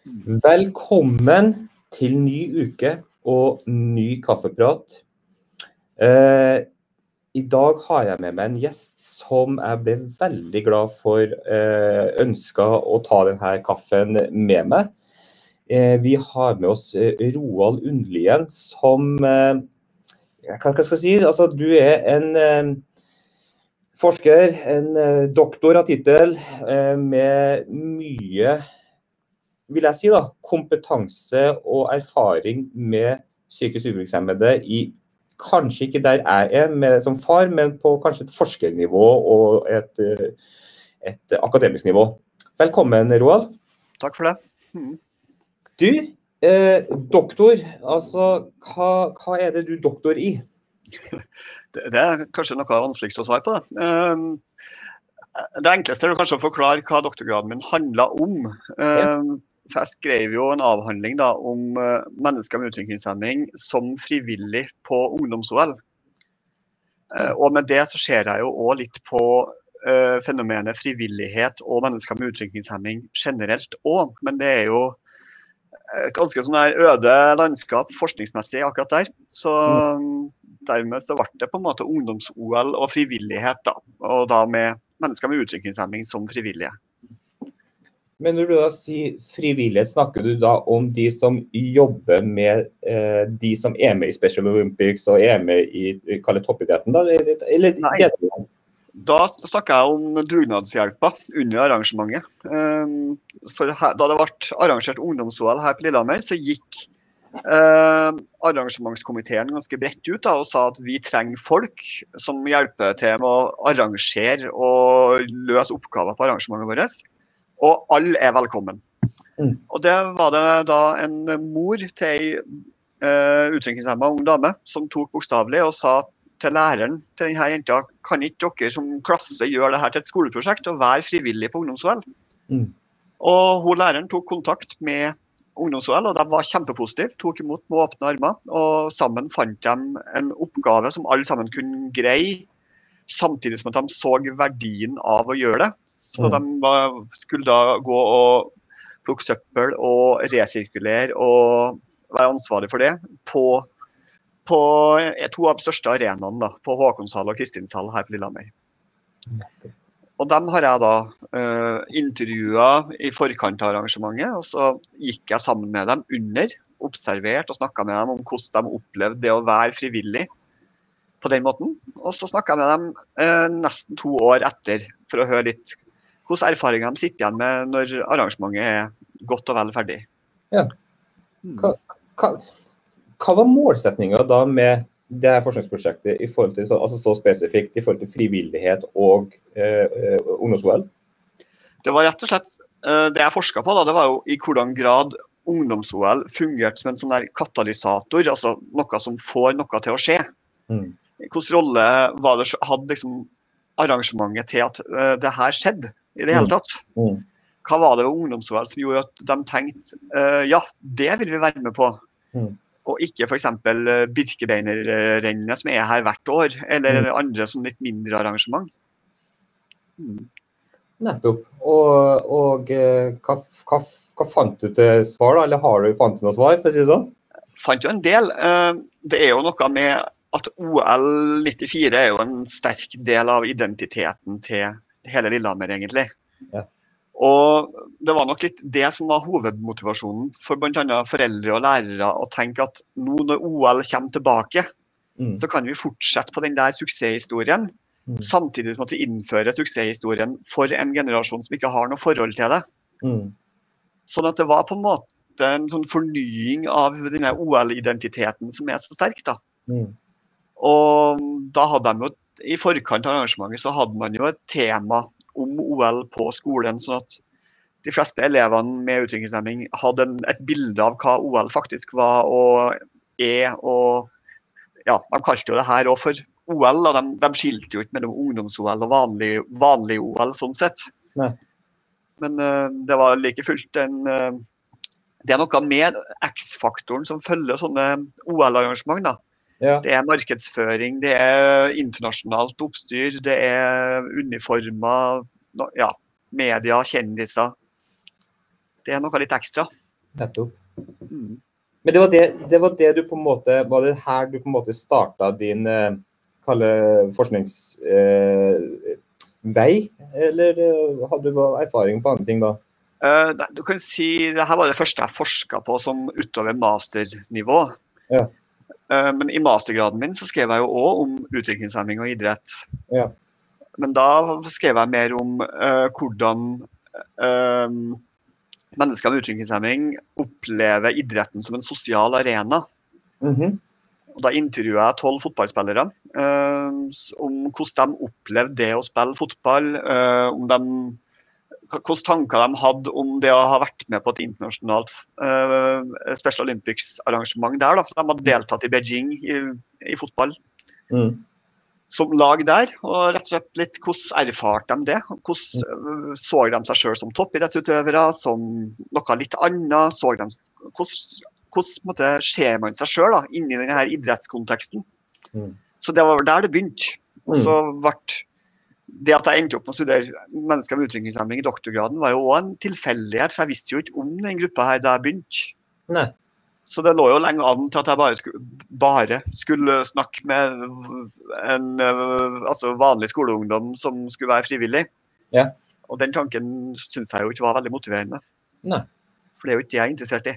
Velkommen til ny uke og ny kaffeprat. Eh, I dag har jeg med meg en gjest som jeg ble veldig glad for eh, ønska å ta denne kaffen med meg. Eh, vi har med oss eh, Roald Undlien som eh, Hva skal jeg si? Altså, du er en eh, forsker, en eh, doktor av tittel, med mye vil jeg si da, kompetanse og erfaring med psykisk utviklingshemmede i kanskje ikke der jeg er med, som far, men på kanskje et forskernivå og et, eh, et akademisk nivå. Velkommen, Roald. Takk for det. Mm. Du, eh, doktor, altså hva, hva, er det du doktor i? Det, det er kanskje noe av vanskeligst å svare på. det. Um, det enkleste er kanskje å forklare hva doktorgraden min handla om. Um, for jeg skrev jo en avhandling da, om uh, mennesker med utviklingshemming som frivillig på ungdoms-OL. Uh, og med det så ser jeg jo òg litt på uh, fenomenet frivillighet og mennesker med utviklingshemming generelt òg. Men det er jo et ganske sånn øde landskap forskningsmessig akkurat der. Så mm. dermed så ble det på en måte ungdoms-OL og frivillighet, da. Og da med mennesker med utviklingshemming som frivillige. Men når du da sier frivillighet, snakker du da om de som jobber med eh, de som er med i Special Olympics og er med i, i toppidretten? Da, eller, Nei. Da snakker jeg om dugnadshjelpa under arrangementet. Um, for her, da det ble arrangert ungdoms-OL her på Lillehammer, så gikk uh, arrangementskomiteen ganske bredt ut da, og sa at vi trenger folk som hjelper til med å arrangere og løse oppgaver på arrangementet vårt. Og alle er velkommen. Mm. Og det var det da en mor til ei uh, utviklingshemma ung dame som tok bokstavelig og sa til læreren til denne jenta kan ikke dere som klasse gjøre det her til et skoleprosjekt og være frivillig på ungdoms-OL? Mm. Og hun læreren tok kontakt med ungdoms-OL, og de var kjempepositive. Tok imot med åpne armer. Og sammen fant de en oppgave som alle sammen kunne greie, samtidig som at de så verdien av å gjøre det. Så mm. de skulle da gå og plukke søppel og resirkulere og være ansvarlig for det på, på to av de største arenaene, da, på Håkonshall og Kristinshall her på Lillehammer. Og dem har jeg da uh, eh, intervjua i forkant av arrangementet. Og så gikk jeg sammen med dem under, observert og snakka med dem om hvordan de opplevde det å være frivillig på den måten. Og så snakka jeg med dem uh, nesten to år etter for å høre litt hvilke erfaringer de sitter igjen med når arrangementet er godt og vel ferdig. Ja. Hva, hva, hva var målsettinga da med det her forskningsprosjektet i forhold til, altså så spesifikt i forhold til frivillighet og eh, eh ungdoms-OL? Det var rett og slett eh, det jeg forska på, da, det var jo i hvordan grad ungdoms-OL fungerte som en sånn der katalysator, altså noe som får noe til å skje. Mm. Hvilken rolle var det, hadde liksom arrangementet til at uh, det her skjedde? I det hele mm. tatt. Mm. Hva var det ved ungdomsåret som gjorde at de tenkte uh, ja, det vil vi være med på. Mm. Og ikke f.eks. Uh, Birkebeinerrennet som er her hvert år, eller mm. andre som litt mindre arrangement. Mm. Nettopp. Og, og uh, hva, hva, hva, fant du til svar, da? Eller har du fant du noe svar, for å si det sånn? Fant jo en del. Det er jo noe med at OL 94 er jo en sterk del av identiteten til hele Lillehammer, egentlig. Ja. Og Det var nok litt det som var hovedmotivasjonen for bl.a. foreldre og lærere å tenke at nå når OL kommer tilbake, mm. så kan vi fortsette på den der suksesshistorien. Mm. Samtidig som at vi innfører suksesshistorien for en generasjon som ikke har noe forhold til det. Mm. Sånn at det var på en måte en sånn fornying av denne OL-identiteten som er så sterk. da. Mm. Og da hadde de jo i forkant av arrangementet så hadde man jo et tema om OL på skolen. sånn at de fleste elevene med utviklingshemming hadde en, et bilde av hva OL faktisk var og er. og ja, De kalte jo det her òg for OL. og De, de skilte jo ikke mellom ungdoms-OL og vanlig, vanlig, OL sånn sett. Nei. Men uh, det var like fullt en uh, Det er noe med X-faktoren som følger sånne OL-arrangement. da ja. Det er markedsføring, det er internasjonalt oppstyr, det er uniformer, ja, media, kjendiser. Det er noe litt ekstra. Nettopp. Mm. Men det var det, det var det, du på en måte Var det her du på en måte starta din eh, kalle forskningsvei? Eh, eller eh, hadde du erfaring på andre ting da? Uh, du kan si det her var det første jeg forska på som utover masternivå. Ja. Uh, men i mastergraden min så skrev jeg jo òg om utviklingshemming og idrett. Ja. Men da skrev jeg mer om uh, hvordan mennesker med utviklingshemming opplever idretten som en sosial arena. Mm -hmm. Og Da intervjua jeg tolv fotballspillere uh, om hvordan de opplevde det å spille fotball. Uh, om de, hvilke tanker de hadde om det å ha vært med på et internasjonalt uh, Special Olympics-arrangement der. Da, for De hadde deltatt i Beijing i, i fotball. Mm som lag der. Og rett og slett litt hvordan erfarte de det? Hvordan så de seg selv som toppidrettsutøvere, som noe litt annet? Så de, hvordan, hvordan ser man seg da, inni denne idrettskonteksten? Mm. Så det var der det begynte. Og så ble det at jeg endte opp med å studere mennesker med utviklingshemming i doktorgraden, var jo òg en tilfeldighet, for jeg visste jo ikke om den gruppa her da jeg begynte. Så det lå jo lenge an til at jeg bare skulle, bare skulle snakke med en uh, altså vanlig skoleungdom som skulle være frivillig. Ja. Og den tanken syns jeg jo ikke var veldig motiverende. Nei. For det er jo ikke det jeg er interessert i.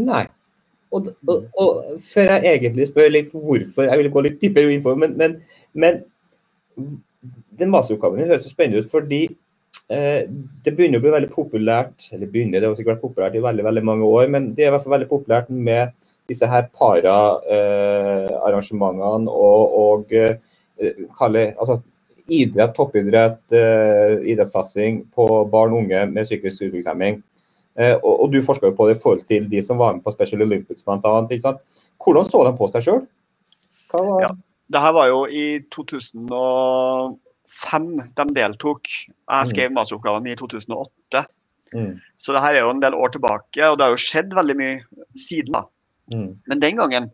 Nei. Og, og, og, før jeg egentlig spør litt hvorfor, jeg vil gå litt dypere inn for men, men, men den masteroppgaven høres så spennende ut fordi Eh, det begynner å bli veldig populært, eller begynner, det har sikkert vært populært i veldig veldig mange år, men det er i hvert fall veldig populært med disse her para-arrangementene eh, og, og eh, kalle, altså, idrett, toppidrett, eh, idrettssatsing på barn og unge med psykisk utviklingshemming. Eh, og, og, du forsker jo på det i forhold til de som var med på Special Olympics bl.a. Hvordan så de på seg sjøl? Ja, det her var jo i 2005 de deltok. Jeg mm. skrev masteroppgaven i 2008. Mm. Så det her er jo en del år tilbake, og det har jo skjedd veldig mye siden. da. Mm. Men den gangen,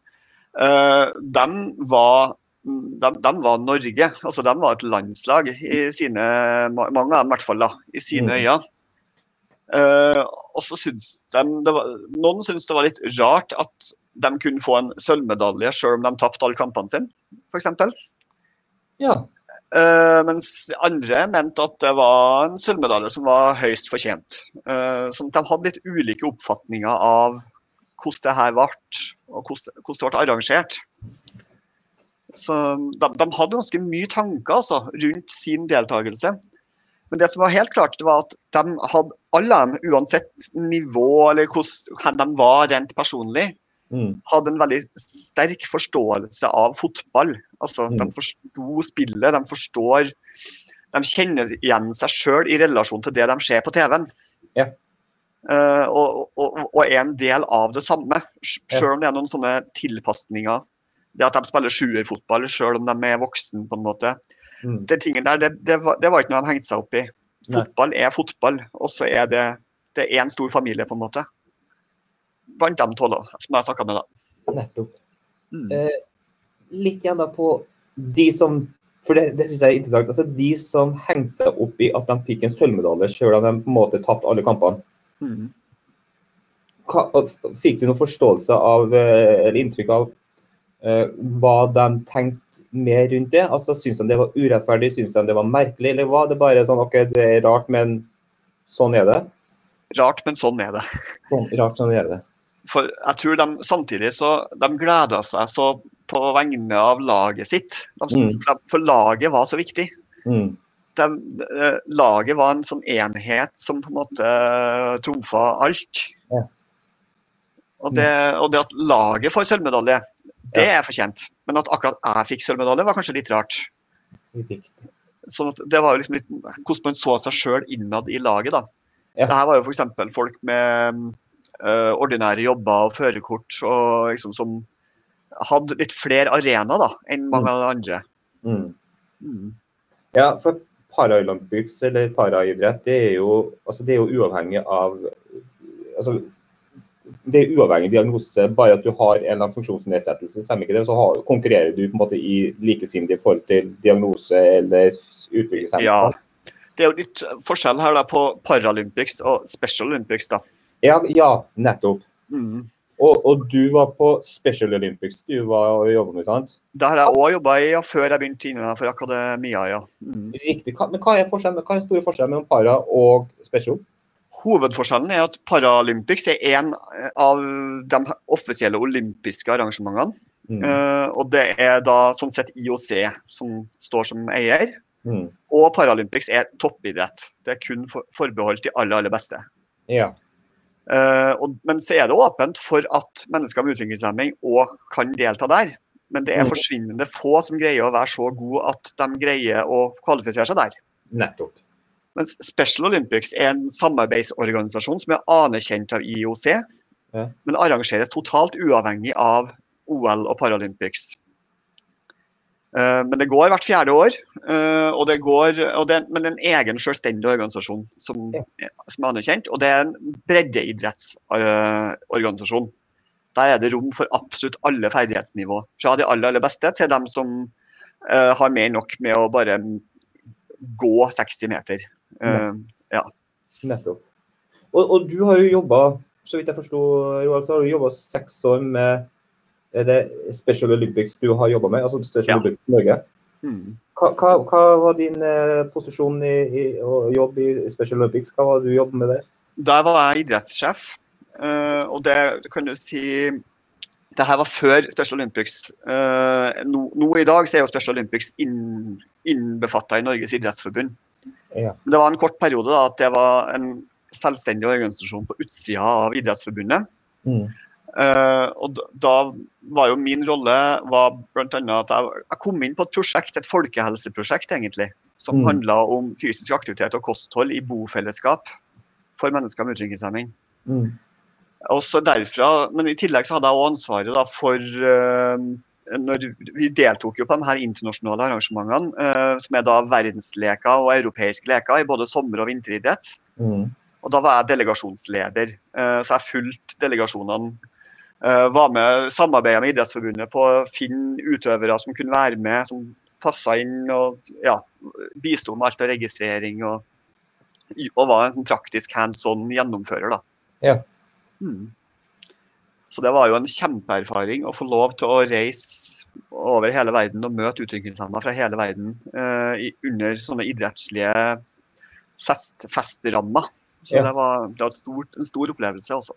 uh, de, var, de, de var Norge. Altså de var et landslag i sine Mange av dem i hvert fall, da, i sine mm. øyne. Uh, og så syns de var, Noen syntes det var litt rart at de kunne få en sølvmedalje selv om de tapte alle kampene sine, f.eks. Ja. Uh, mens andre mente at det var en sølvmedalje som var høyst fortjent. Uh, sånn at de hadde litt ulike oppfatninger av hvordan det her ble, og hvordan, hvordan det ble arrangert. Så de, de, hadde ganske mye tanker altså, rundt sin deltakelse. Men det som var helt klart, det var at de hadde alle, uansett nivå eller hvordan de var rent personlig, mm. hadde en veldig sterk forståelse av fotball. Altså, mm. De forsto spillet, de forstår De kjenner igjen seg sjøl i relasjon til det de ser på TV-en. Ja. Uh, og, og, og, er en del av det samme, sjøl om det er noen sånne tilpasninger. Det at de spiller sjuerfotball sjøl om de er voksen, på en måte. Mm. Det, der, det, det, var, det, var, ikke noe de hengte seg opp i. Fotball Nei. er fotball, og så er det, det er en stor familie, på en måte blant de tolv som jeg snakka med. da. Nettopp. Mm. Eh, litt igjen da på de som for det, det synes jeg er interessant, altså De som hengte seg opp i at de fikk en sølvmedalje selv om de på en måte tapte alle kampene. Mm. Hva, fikk du noen forståelse av, eh, eller inntrykk av uh, hva de tenkte mer rundt det? Altså, Syns de det var urettferdig, syns de det var merkelig, eller var det bare sånn OK, det er rart, men sånn er det? Rart, men sånn er det. Sånn, rart, sånn er det. For jeg tror de samtidig så de gleda seg så på vegne av laget sitt. De, mm. For laget var så viktig. Mm. De, eh, laget var en sånn enhet som på en måte trumfa alt. Ja. Og, det, og, det, at laget får sølvmedalje, det ja. er fortjent. Men at akkurat jeg fikk sølvmedalje, var kanskje litt rart. Sånn det var jo liksom litt hvordan man så seg sjøl innad i laget. da. Ja. Det her var jo f.eks. folk med ordinære jobber og førerkort og liksom som hadde litt flere arenaer da, enn mange av de andre. Mm. Mm. Ja, for Paralympics eller paraidrett, det er jo, altså det er jo uavhengig av altså, det er uavhengig diagnose, bare at du har en eller annen funksjonsnedsettelse, stemmer ikke det, så har, konkurrerer du på en måte i likesindig forhold til diagnose eller utviklingshemmelse? Ja, det er jo litt forskjell her da på Paralympics og Special Olympics. da. Ja, ja nettopp. Mm. Og, og, du var på Special Olympics du var og jobba med, sant? Det har jeg òg jobba i ja, før jeg begynte innenfor akademia, ja. Mm. Riktig. Men hva er, hva er store forskjellen mellom para og special? Hovedforskjellen er at Paralympics er en av de offisielle olympiske arrangementene. Mm. Uh, og det er da sånn sett IOC som står som eier. Mm. Og Paralympics er toppidrett. Det er kun for, forbeholdt de aller, aller beste. Ja. Og, men så er det åpent for at mennesker med utviklingshemming òg kan delta der. Men det er mm. forsvinnende få som greier å være så gode at de greier å kvalifisere seg der. Nettopp. Mens Special Olympics er en samarbeidsorganisasjon som er anerkjent av IOC, ja. men arrangeres totalt uavhengig av OL og Paralympics. Uh, men det går hvert fjerde år, uh, og det går, og det, men en egen selvstendig organisasjon som, som, er anerkjent. Og det er en breddeidrettsorganisasjon. Der er det rom for absolutt alle ferdighetsnivå. Fra de aller, aller beste til dem som har mer nok med å bare gå 60 meter. ja. Nettopp. Og, og, du har jo jobba, så vidt jeg forsto, Roald, så har du jobba seks år med er det Special Olympics du har jobba med? altså Special ja. Olympics Norge. Mm. Hva, hva, hva, var din eh, posisjon i, i, og jobb i Special Olympics? Hva var du jobbet med der? Der var jeg idrettssjef. Uh, og det kan du si det her var før Special Olympics. Uh, nå, nå, i dag så er jo Special Olympics inn, innbefatta i Norges idrettsforbund. Ja. Men det var en kort periode da, at det var en selvstendig organisasjon på utsida av Idrettsforbundet. Mm. Uh, og da var jo min rolle var annet at jeg, jeg, kom inn på et prosjekt, et folkehelseprosjekt egentlig, som mm. handla om fysisk aktivitet og kosthold i bofellesskap for mennesker med utviklingshemming. Mm. derfra, Men i tillegg så hadde jeg òg ansvaret da, for uh, når Vi deltok jo på de her internasjonale arrangementene, uh, som er da verdensleker og europeiske leker i både sommer- og vinteridrett. Mm. Og Da var jeg delegasjonsleder, så jeg fulgte delegasjonene var med samarbeida med Idrettsforbundet på å finne utøvere som kunne være med, som passa inn og ja, bisto med alt av registrering. Og, og var en praktisk hands on gjennomfører. da. Ja. Mm. Så det var jo en kjempeerfaring å få lov til å reise over hele verden og møte utviklingshemmede fra hele verden uh, under sånne idrettslige fest, festrammer. Så ja. det var, det var stort, en stor opplevelse også.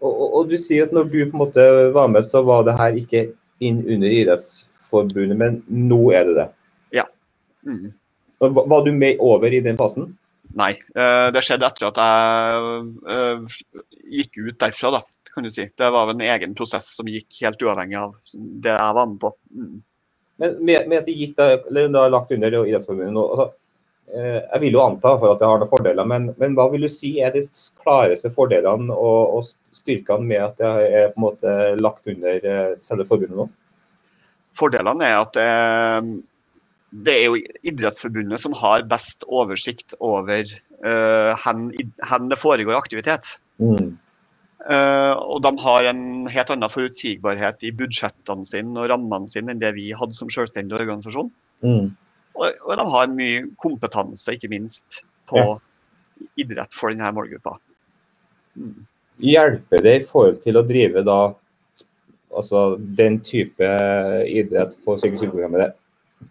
Og, og, og, du sier at når du på en måte var med, så var det her ikke inn under Idrettsforbundet, men nå er det det? Ja. Mm. Var du med over i den fasen? Nei, eh, det skjedde etter at jeg eh, gikk ut derfra, da, kan du si. Det var en egen prosess som gikk helt uavhengig av det jeg var med på. Mm. Men med, med, at det gikk da, eller da lagt under Idrettsforbundet nå, altså, jeg vil jo anta for at det har noen fordeler, men, men, hva vil du si er de klareste fordelene og, og, styrkene med at det er på en måte lagt under eh, selve forbundet nå? Fordelene er at det, eh, det er jo Idrettsforbundet som har best oversikt over uh, hvor det foregår aktivitet. Mm. Eh, og de har en helt annen forutsigbarhet i budsjettene sine og rammene sine enn det vi hadde som selvstendig organisasjon. Mm. Og, og, de har mye kompetanse, ikke minst, på ja. idrett for denne målgruppa. Mm. Hjelper det i forhold til å drive da altså den type idrett for psykisk utviklingshemmede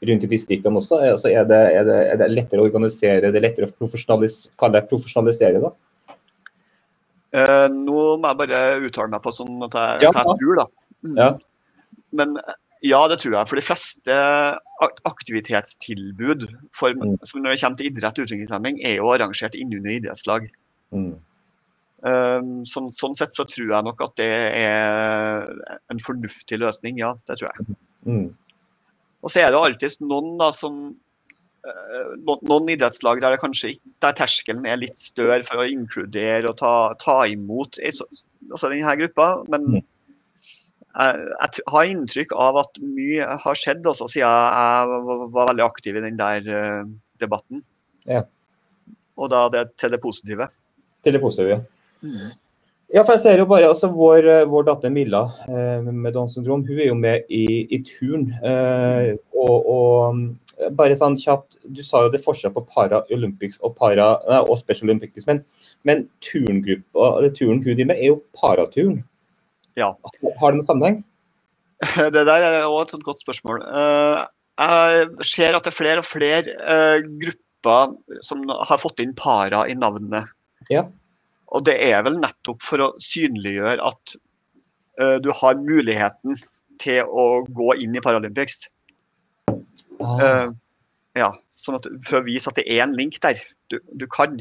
rundt i distriktene også? Altså er, det, er, det, er, det, lettere å organisere, det lettere å kalle det profesjonalisere da? Uh, nå må jeg bare uttale meg på sånn at jeg, ja, jeg tror, da. Mm. Ja. Men ja, det tror jeg. For de fleste aktivitetstilbud for, mm. som når det kommer til idrett og utviklingshemming, er jo arrangert innunder idrettslag. Mm. Um, sånn, sånn, sett så tror jeg nok at det er en fornuftig løsning, ja. Det tror jeg. Mm. Og så er det alltid noen da som uh, noen idrettslag der det kanskje der terskelen er litt større for å inkludere og ta, ta imot altså denne gruppa. men mm jeg, har inntrykk av at mye har skjedd også siden jeg var veldig aktiv i den der uh, debatten. Ja. Og da det til det positive. Til det positive, ja. Mm. Ja, for jeg ser jo bare, altså Vår, eh, vår datter Milla eh, med Downs syndrom hun er jo med i, i turn. Eh, og, og, bare sånn kjapt, Du sa jo det forskjell på Paralympics og, para, nei, og Special Olympics, men, men turngruppa, eller turen hun driver med, er jo paraturn. Ja. Har det noen sammenheng? Det der er også et godt spørsmål. Eh, jeg ser at det er flere og flere eh, grupper som har fått inn para i navnet. Ja. Og det er vel nettopp for å synliggjøre at eh, du har muligheten til å gå inn i Paralympics. Ah, ja, sånn at, for å vise at det er en link der. Du, du kan.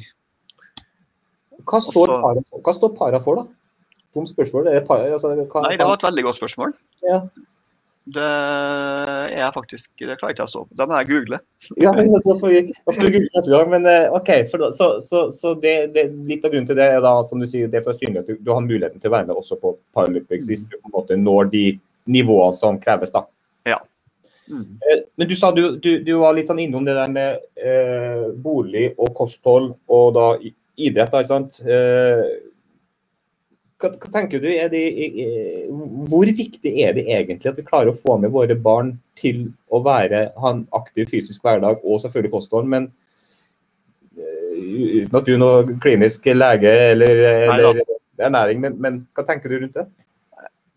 hva, står også- para, hva står para for, da? Dumt spørsmål. Er det para, altså, hva, Nei, det var et veldig godt spørsmål. Ja. Det er jeg faktisk Det klarer ikke jeg å stå på. Da må jeg google. Ja, da får vi, da får vi google neste gang. Men eh, OK. For, da- så så, så det, det, litt av grunnen til det er da, som du sier, det er for å synliggjøre at du, du har muligheten til å være med også på Paralympics hvis du på en måte når de nivåene som kreves. da. Mm. Eh, Men du sa du, du, du var litt sånn innom det der med eh, bolig og kosthold og da idrett, da, ikke sant. Eh, hva, hva tenker du, er det, eh, Hvor viktig er det egentlig at vi klarer å få med våre barn til å være, ha en aktiv fysisk hverdag og selvfølgelig kosthold, men eh, uten at du er noen klinisk lege eller, eller ernæring, men, men hva tenker du rundt det?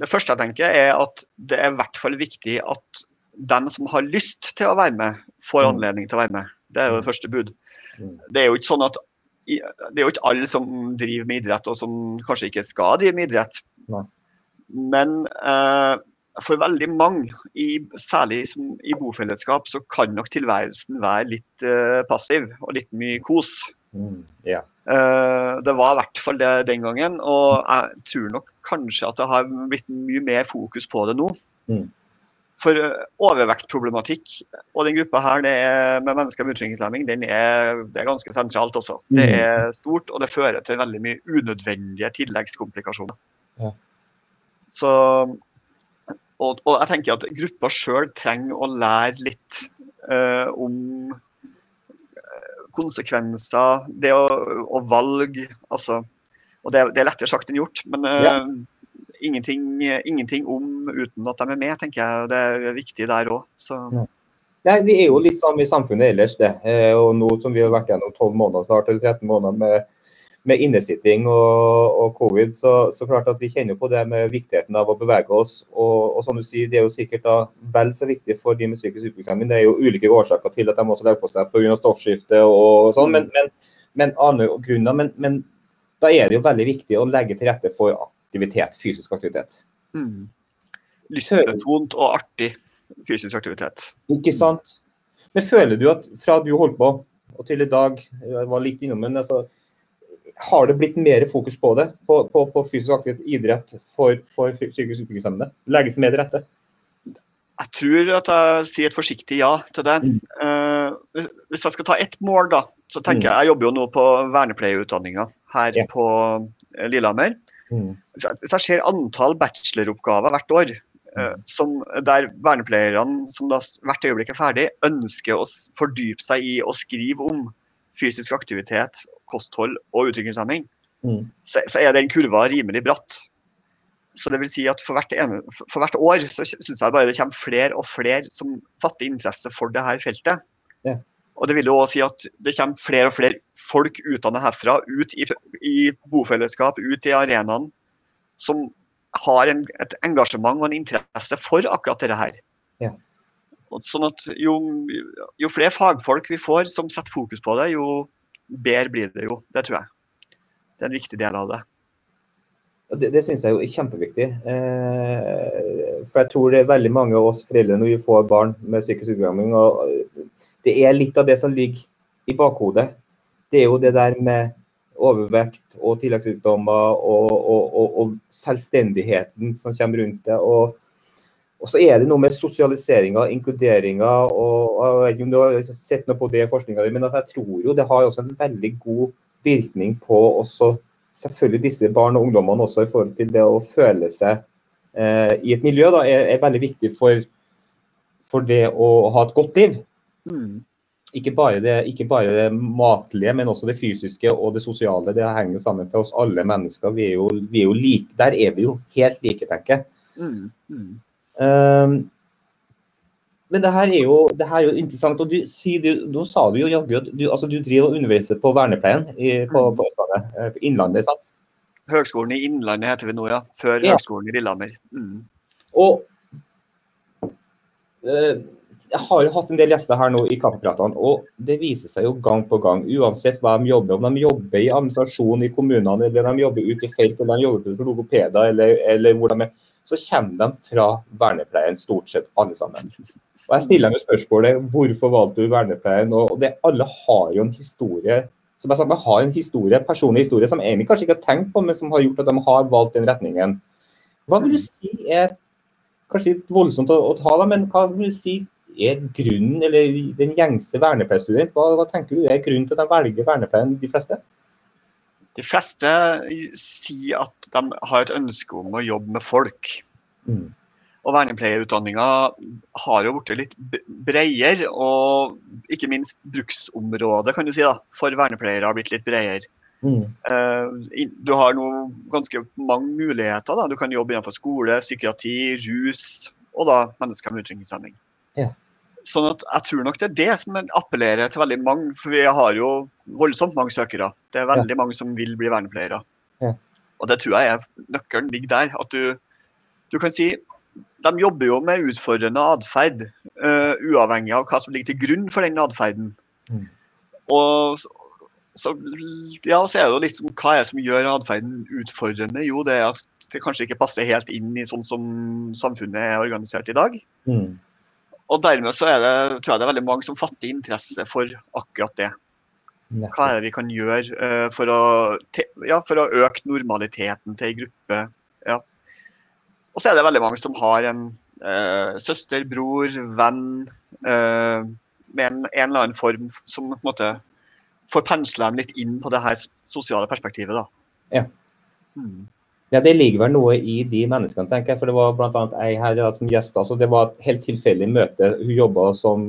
Det første jeg tenker er at det er i hvert fall viktig at dem som har lyst til å være med, får Mm. anledning til å være med. Det er jo det første bud. Mm. Det er jo ikke sånn at det er jo ikke alle som driver med idrett, og som kanskje ikke skal drive med idrett. Nei. Men eh, for veldig mange, i, særlig som, i bofellesskap, så kan nok tilværelsen være litt eh, passiv og litt mye kos. Mm, yeah. Eh, det var i hvert fall det den gangen, og jeg tror nok kanskje at det har blitt mye mer fokus på det nå. Mm. For eh, overvektproblematikk og den gruppa her det er, med mennesker med utviklingshemming, den er, det er ganske sentralt også. Det Mm. er stort, og det fører til veldig mye unødvendige tilleggskomplikasjoner. Ja. Så, og, og jeg tenker at gruppa sjøl trenger å lære litt uh, om eh, konsekvenser, det å, å valge altså, og det, det er lettere sagt enn gjort, men uh, Ja. Ingenting, ingenting om uten at de er med, tenker jeg. Det er viktig der òg. Nei, Det er jo litt samme i samfunnet ellers, det. Eh, og nå som vi har vært gjennom 12 måneder snart, eller 13 måneder med, med innesitting og, og covid, så, så klart at vi kjenner på det med viktigheten av å bevege oss. Og, og som du sier, det er jo sikkert da vel så viktig for de med psykisk utviklingshemming. Det er jo ulike årsaker til at de også legger på seg pga. stoffskifte og sånn, men, men, men andre grunner. Men, men da er det jo veldig viktig å legge til rette for aktivitet, fysisk aktivitet. Mm. Lystbetont og artig fysisk aktivitet. Ikke sant? Men føler du at fra du holdt på og til i dag, jeg var litt innom, den, altså, har det blitt mer fokus på det? På, på, på fysisk aktivitet, idrett for, for psykisk utviklingshemmede? Legges det mer til rette? Jeg tror at jeg sier et forsiktig ja til det. Mm. Eh, hvis- hvis jeg skal ta ett mål, da, så tenker Mm. jeg Jeg jobber jo nå på vernepleierutdanninga her Ja. på eh, Lillehammer. Mm. Hvis Hvis ser antall bacheloroppgaver hvert år, eh, som, der vernepleierne som da hvert øyeblikk er ferdig, ønsker å fordype seg i å skrive om fysisk aktivitet, kosthold og utviklingshemming, Mm. så, så er den kurva rimelig bratt. Så det vil si at for hvert, ene, for hvert år så syns jeg bare det kommer flere og flere som fatter interesse for det her feltet. Ja. Og det vil jo også si at det kommer flere og flere folk utdannet herfra, ut i, i bofellesskap, ut i arenaen, som har en, et engasjement og en interesse for akkurat dette her. Ja. Sånn at jo, jo flere fagfolk vi får som setter fokus på det, jo bedre blir det jo. Det tror jeg. Det er en viktig del av det. Det, det syns jeg jo er kjempeviktig. Eh, for jeg tror det er veldig mange av oss foreldre når vi får barn med psykisk utviklingshemming, og det er litt av det som ligger i bakhodet. Det er jo det der med overvekt og tilleggssykdommer og, og, og, og selvstendigheten som kommer rundt det. Og, så er det noe med sosialiseringa, inkluderinga og, Jeg vet ikke om du har sett noe på det i forskninga men altså jeg tror jo det har også en veldig god virkning på også selvfølgelig disse barn og ungdommene også i forhold til det å føle seg eh, i et miljø, da, er, er veldig viktig for, for det å ha et godt liv. Mm. Ikke bare, det, ikke bare det matlige, men også det fysiske og det sosiale. Det henger sammen for oss alle mennesker. Vi er jo, vi er jo like, der er vi jo helt like, tenker jeg. Mm. Mm. Um, men det her er jo, det her er jo interessant. og du, si, du, Nå sa du jo jaggu at du, altså, du driver og underviser på vernepleien i, på, på, Østlandet, eh, på Innlandet, sant? Høgskolen i Innlandet heter vi nå, ja. Før Ja. Høgskolen i Lillehammer. Mm. Og eh, jeg har jo hatt en del gjester her nå i kaffepratene, og det viser seg jo gang på gang, uansett hva de jobber, om de jobber i administrasjon i kommunene, eller de jobber ute i felt, eller de jobber som logopeder, eller, eller hvor de er, så kommer de fra vernepleien, stort sett alle sammen. Og Jeg stiller meg spørsmålet hvorfor valgte du vernepleien? Og det, alle har jo en historie som jeg sa, man har en historie, personlig historie som egentlig kanskje ikke har tenkt på, men som har gjort at de har valgt den retningen. Hva vil du si er kanskje litt voldsomt å, å ta, da, men hva vil du si er grunnen, eller den gjengse vernepleierstudent, hva, hva tenker du er grunnen til at de velger vernepleien, de fleste? De fleste sier at de har et ønske om å jobbe med folk. Mm. Og vernepleierutdanninga har jo blitt litt bredere, og ikke minst bruksområdet kan du si da, for vernepleiere har blitt litt bredere. Mm. Eh, Du har nå ganske mange muligheter. da. Du kan jobbe innenfor skole, psykiatri, rus og da mennesker med utviklingshemming. Ja. Sånn at jeg tror nok det er det som appellerer til veldig mange, for vi har jo voldsomt mange søkere. Det er veldig mange som vil bli vernepleiere. Ja. Og det tror jeg er nøkkelen ligger der. At du, du kan si de jobber jo med utfordrende atferd, uh, uavhengig av hva som ligger til grunn for den atferden. Mm. Og så, så, ja, så er det jo litt som hva er det som gjør atferden utfordrende? Jo, det er at det kanskje ikke passer helt inn i sånn som samfunnet er organisert i dag. Mm. Og dermed så er det, tror jeg det er veldig mange som fatter interesse for akkurat det. Hva er det vi kan gjøre eh, for, å, ja, for å øke normaliteten til ei gruppe? Ja. Og så er det veldig mange som har en eh, søster, bror, venn eh, med en, en eller annen form som på en måte får pensla dem litt inn på det her sosiale perspektivet. da. Ja. Mm. Ja, Det ligger vel noe i de menneskene, tenker jeg. For det var bl.a. ei her da, som gjest. altså Det var et helt tilfeldig møte. Hun jobba som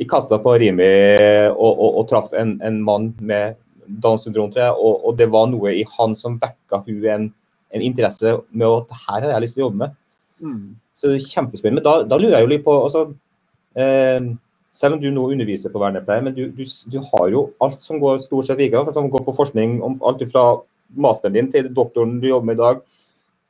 i kassa på Rimi og, og, og traff en, en mann med Downs syndrom, tror jeg. Og, og det var noe i han som vekka hun en, en interesse med at her har jeg lyst til å jobbe med. Mm. Så kjempespennende. Men da, da lurer jeg jo litt på altså, eh, Selv om du nå underviser på vernepleie, men du, du, du har jo alt som går stort sett videre, som går på forskning, om alt fra masteren din til doktoren du jobber med i dag,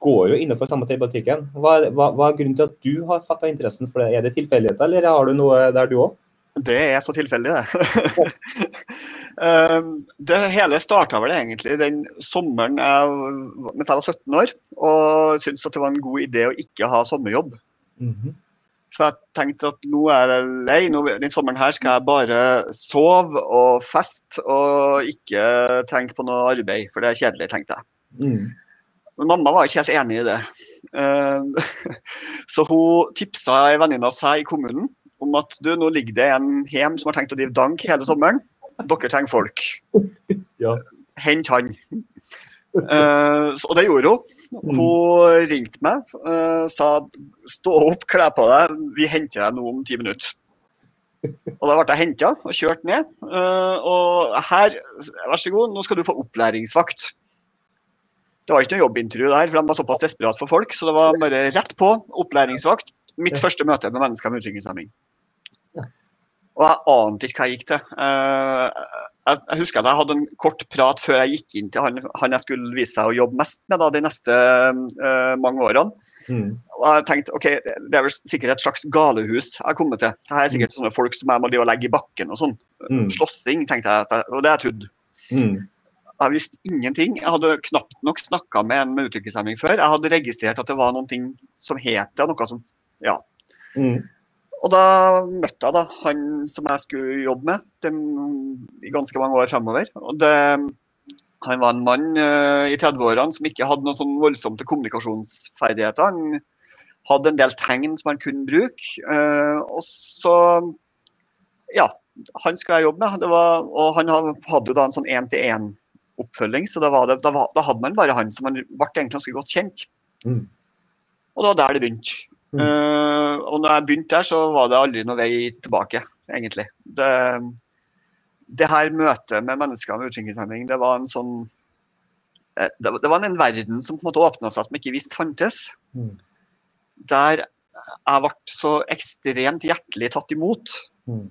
går jo innenfor samme tematikken. Hva, hva, hva er grunnen til at du har fatta interessen for det? Er det tilfeldigheter, eller har du noe der du òg? Det er så tilfeldig, det. Um, det hele starta vel egentlig den sommeren jeg, mens jeg var 17 år og syntes at det var en god idé å ikke ha sommerjobb. Mhm. For jeg tenkte at nå er jeg lei. Nå, den sommeren her skal jeg bare sove og feste og ikke tenke på noe arbeid, for det er kjedelig, tenkte jeg. Mm. Men mamma var ikke helt enig i det. Eh, Så hun tipsa ei venninne av seg i kommunen om at du, nå ligger det en hjem som har tenkt å drive dank hele sommeren. Dere trenger folk. Ja. Hent han. Eh, og det gjorde hun. Hun ringte meg uh, sa stå opp, kle på deg, vi henter deg nå om ti minutter. Og da ble jeg henta og kjørt ned. eh, og her, vær så god, nå skal du på opplæringsvakt. Det var ikke noe jobbintervju der, for de var såpass desperat for folk. Så det var bare rett på, opplæringsvakt. Mitt første møte med mennesker med utviklingshemming. Ja. Og jeg ante ikke hva jeg gikk til. Eh, jeg, jeg husker at jeg hadde en kort prat før jeg gikk inn til han, han jeg skulle vise seg å jobbe mest med da, de neste uh, mange årene. Mm. Og jeg tenkte ok, det er vel sikkert et slags galehus jeg har kommet til. Det her er sikkert sånne folk som jeg må legge i bakken og sånn. Mm. Slåssing, tenkte jeg. Og det har jeg trodd. Mm. Jeg visste ingenting. Jeg hadde knapt nok snakka med en med utviklingshemming før. Jeg hadde registrert at det var ting som het det, noe som Ja. Mm. Og da møtte jeg da han som jeg skulle jobbe med de, i ganske mange år fremover. Og det, han var en mann uh, i 30-årene som ikke hadde noen sånn voldsomme kommunikasjonsferdigheter. Han hadde en del tegn som han kunne bruke. Uh, og så Ja, han skulle jeg jobbe med. Det var, og han hadde jo da en sånn én-til-én-oppfølging, så da, var det, da, da hadde man bare han som man ble egentlig ganske godt kjent. Mm. Og det var der det begynte. Mm. Eh, og når jeg begynte der, så var det aldri noe vei tilbake, egentlig. Det, det her møtet med mennesker med utviklingshemming, det var en sånn eh, det, det var en verden som på en måte åpna seg som jeg ikke visste fantes. Mm. Der jeg ble så ekstremt hjertelig tatt imot. Mm.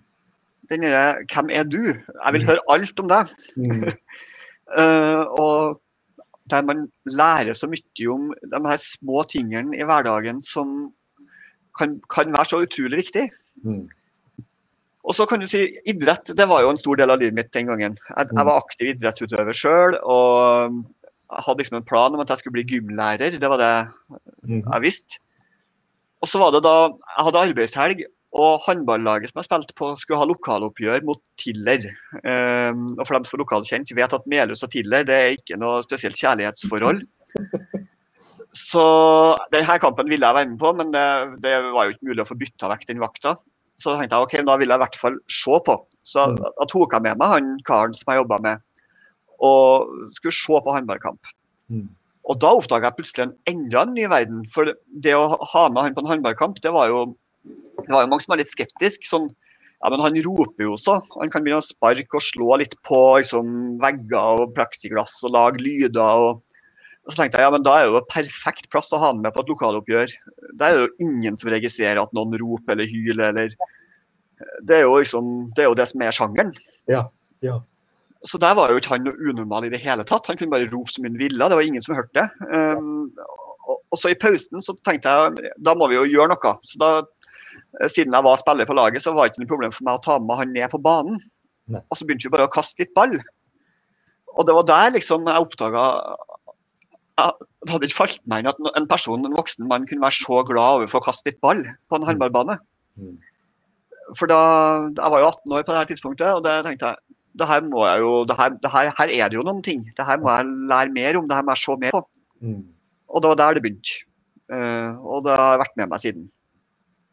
Den derre 'Hvem er du?' Jeg vil høre alt om deg. Mm. uh, og der man lærer så mye om de her små tingene i hverdagen som kan, kan være så utrolig viktig. Mm. Og så kan du si idrett, det var jo en stor del av livet mitt den gangen. Jeg, jeg var aktiv idrettsutøver sjøl og jeg hadde liksom en plan om at jeg skulle bli gymlærer. Det var det Mm. jeg visste. Og så var det da jeg hadde arbeidshelg, og håndballaget som jeg spilte på, skulle ha lokaloppgjør mot Tiller. Um, og for dem som er lokalkjent, vet at Melhus og Tiller det er ikke noe spesielt kjærlighetsforhold. Så denne kampen ville jeg være med på, men det, det var jo ikke mulig å få bytta vekk den vakta. Så tenkte jeg ok, da vil jeg i hvert fall se på. Så Mm. da tok jeg med meg han karen som jeg jobba med, og skulle se på håndballkamp. Mm. Og da oppdaga jeg plutselig en enda en ny verden. For det å ha med han på en håndballkamp, det var jo, det var jo mange som var litt skeptiske. Sånn, ja, men han roper jo også. Han kan begynne å sparke og slå litt på liksom, vegger og pleksiglass og lage lyder. Og, og så tenkte jeg ja, men da er det jo perfekt plass å ha han med på et lokaloppgjør. Da er det jo ingen som registrerer at noen roper eller hyler eller Det er jo liksom, det er jo det som er sjangeren. Ja, ja. Så der var jo ikke han noe unormal i det hele tatt. Han kunne bare rope som han ville. Det var ingen som hørte det. Um, og, så i pausen så tenkte jeg da må vi jo gjøre noe. Så da, siden jeg var spiller på laget, så var det ikke noe problem for meg å ta med han ned på banen. Nei. Og så begynte vi bare å kaste litt ball. Og det var der liksom jeg oppdaga Det hadde ikke falt meg inn at en person, en voksen mann kunne være så glad overfor å kaste litt ball på en håndballbane. Mm. For da, Jeg var jo 18 år på det her tidspunktet, og det tenkte jeg det her må jeg jo, det her, det her, her er det jo noen ting. Det her må jeg lære mer om, det her må jeg se mer på. Mm. Og det var der det begynte. Uh, og det har vært med meg siden.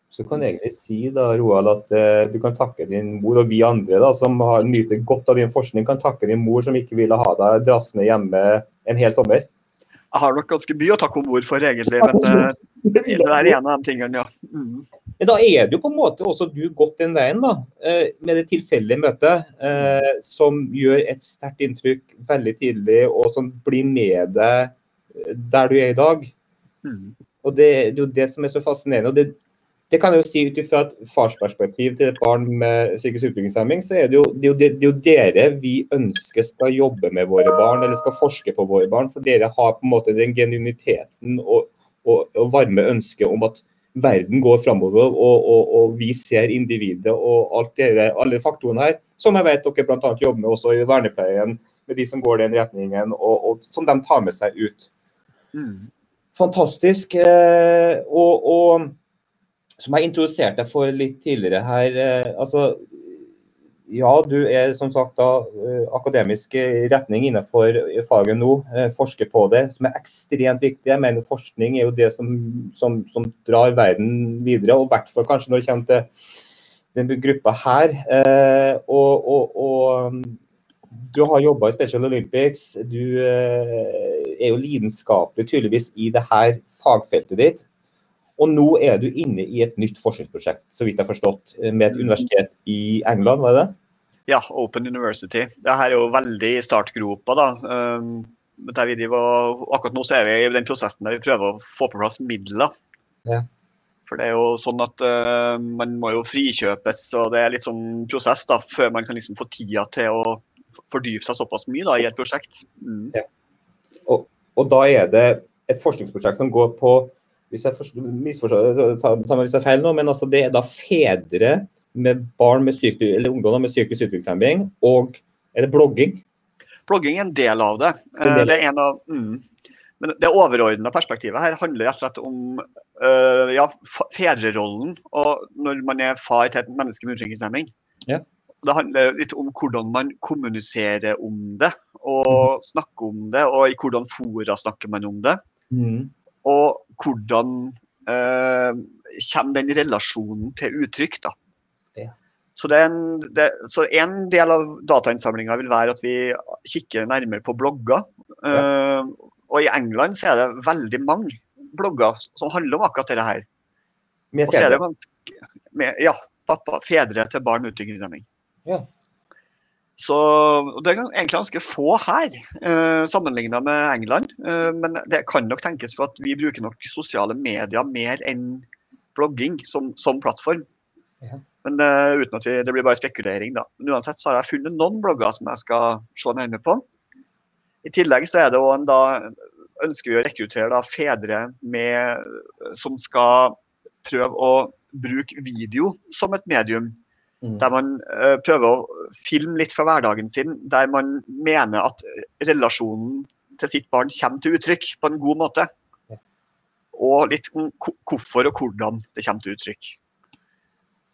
Så du kan egentlig si da, Roald, at uh, du kan takke din mor, og vi andre da, som har nyter godt av din forskning, kan takke din mor som ikke ville ha deg drassende hjemme en hel sommer. Jeg har nok ganske mye å takke om ord for, egentlig. Men eh, det er en av de tingene, ja. Mm. Men da er det jo på en måte også du gått den veien, da, eh, med det tilfeldige møtet, eh, som gjør et sterkt inntrykk veldig tidlig, og som blir med deg der du er i dag. Mm. Og det, det er jo det som er så fascinerende. og det, det kan jeg jo si ut fra et farsperspektiv til et barn med psykisk utviklingshemming, så er det, jo, det, er jo, det, det er jo dere vi ønsker skal jobbe med våre barn, eller skal forske på våre barn. For dere har på en måte den genuiniteten og, og, og varme ønsket om at verden går framover, og, og, vi ser individet og alt dere, alle faktorene her, som jeg vet dere bl.a. jobber med også i vernepleien, med de som går den retningen, og, som de tar med seg ut. Mm. Fantastisk. Eh, og, som jeg introduserte deg for litt tidligere her, eh, altså ja, du er som sagt da eh, akademisk retning innenfor faget nå. eh, Forsker på det, som er ekstremt viktig. Jeg mener Forskning er jo det som, som, som drar verden videre, og i hvert fall kanskje når det kommer til den gruppa her. Og, og, og du har jobba i Special Olympics. Du er jo lidenskapelig tydeligvis i det her fagfeltet ditt. Og nå er du inne i et nytt forskningsprosjekt, så vidt jeg har forstått, med et universitet i England, var det det? Ja, Open University. Det her er jo veldig i startgropa. da. Um, der vi driver, akkurat nå så er vi i den prosessen der vi prøver å få på plass midler. Ja. For det er jo sånn at uh, man må jo frikjøpes, og det er litt sånn prosess da, før man kan liksom få tida til å fordype seg såpass mye da, i et prosjekt. Mm. Ja. Og, og da er det et forskningsprosjekt som går på hvis jeg misforstår, ta, ta meg hvis jeg er feil nå, men altså det er da fedre med barn med syk, eller ungdommer med psykisk utviklingshemming, og er det blogging? Blogging er en del av det. Del. Det er en av, mm. Men det overordna perspektivet her handler rett og slett om uh, ja, fedrerollen og når man er far til et menneske med utviklingshemming. Ja. Det handler litt om hvordan man kommuniserer om det, og Mhm. snakker om det, og i hvordan fora snakker man om det. Mm. Og hvordan eh, kommer den relasjonen til uttrykk. da. Ja. Så, det en, det, så en del av datainnsamlinga vil være at vi kikker nærmere på blogger. Eh, og i England så er det veldig mange blogger som handler om akkurat dette her. Med fedre? med, ja, pappa, fedre til barn med utviklingshemming. Ja. Så Det er egentlig ganske få her, eh, sammenligna med England. Eh, men det kan nok tenkes for at vi bruker nok sosiale medier mer enn blogging som, som plattform. Ja. Men eh, uten at vi, Det blir bare spekulering, da. Men uansett så har jeg funnet noen blogger som jeg skal se nærmere på. I tillegg så er det også en da ønsker vi å rekruttere da, fedre med, som skal prøve å bruke video som et medium. Mm. Der man uh, prøver å filme litt fra hverdagen sin, der man mener at relasjonen til sitt barn kommer til uttrykk på en god måte. Ja. Og litt om hvorfor og hvordan det kommer til uttrykk.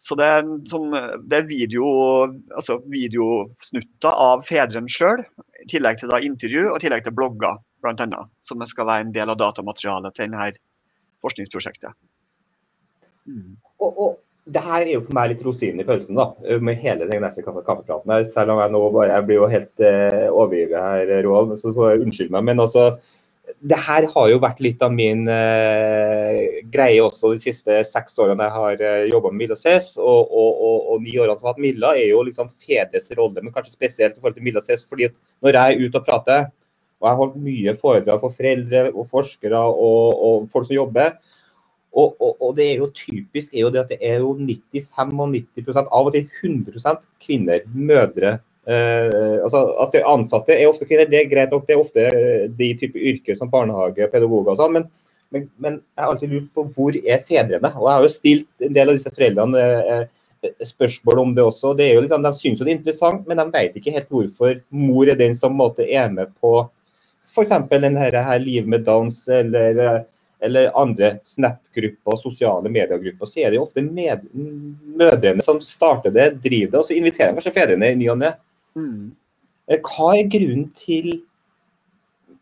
Så det er, sånn, det er video, altså videosnutter av fedrene sjøl, i tillegg til da intervju og i tillegg til blogger, bl.a. Som skal være en del av datamaterialet til denne forskningsprosjektet. Mm. Og, og, det her er jo for meg litt rosinen i pølsen, da, med hele den neste kaffepraten her. Selv om jeg nå bare jeg blir jo helt eh, overgivet her, Roald, så så unnskyld meg. Men altså, det her har jo vært litt av min eh, greie også de siste seks årene jeg har eh, jobba med Milla CS. Og, og, og, og, ni årene som har hatt Milla, er jo liksom fedres rolle, men kanskje spesielt i forhold til Milla CS. fordi at når jeg er ute og prater, og jeg har holdt mye foredrag for foreldre og forskere og, folk som jobber, og, og, og, det er jo typisk er jo det at det er jo 90-95 av og til 100 kvinner, mødre. Eh, altså At det ansatte er ofte kvinner, det er greit nok. Det er ofte de type yrker som barnehage, pedagoger og sånn. Men, men, men, jeg har alltid lurt på hvor er fedrene? Og jeg har jo stilt en del av disse foreldrene eh, spørsmål om det også. Det er jo liksom, de syns jo det er interessant, men de vet ikke helt hvorfor mor er den som måte, er med på f.eks. denne her Liv med dans eller eller andre Snap-grupper og sosiale mediegrupper, så er det jo ofte med, mødrene som starter det, driver det, og så inviterer de kanskje fedrene i ny og ne. Mm. Eh, hva er grunnen til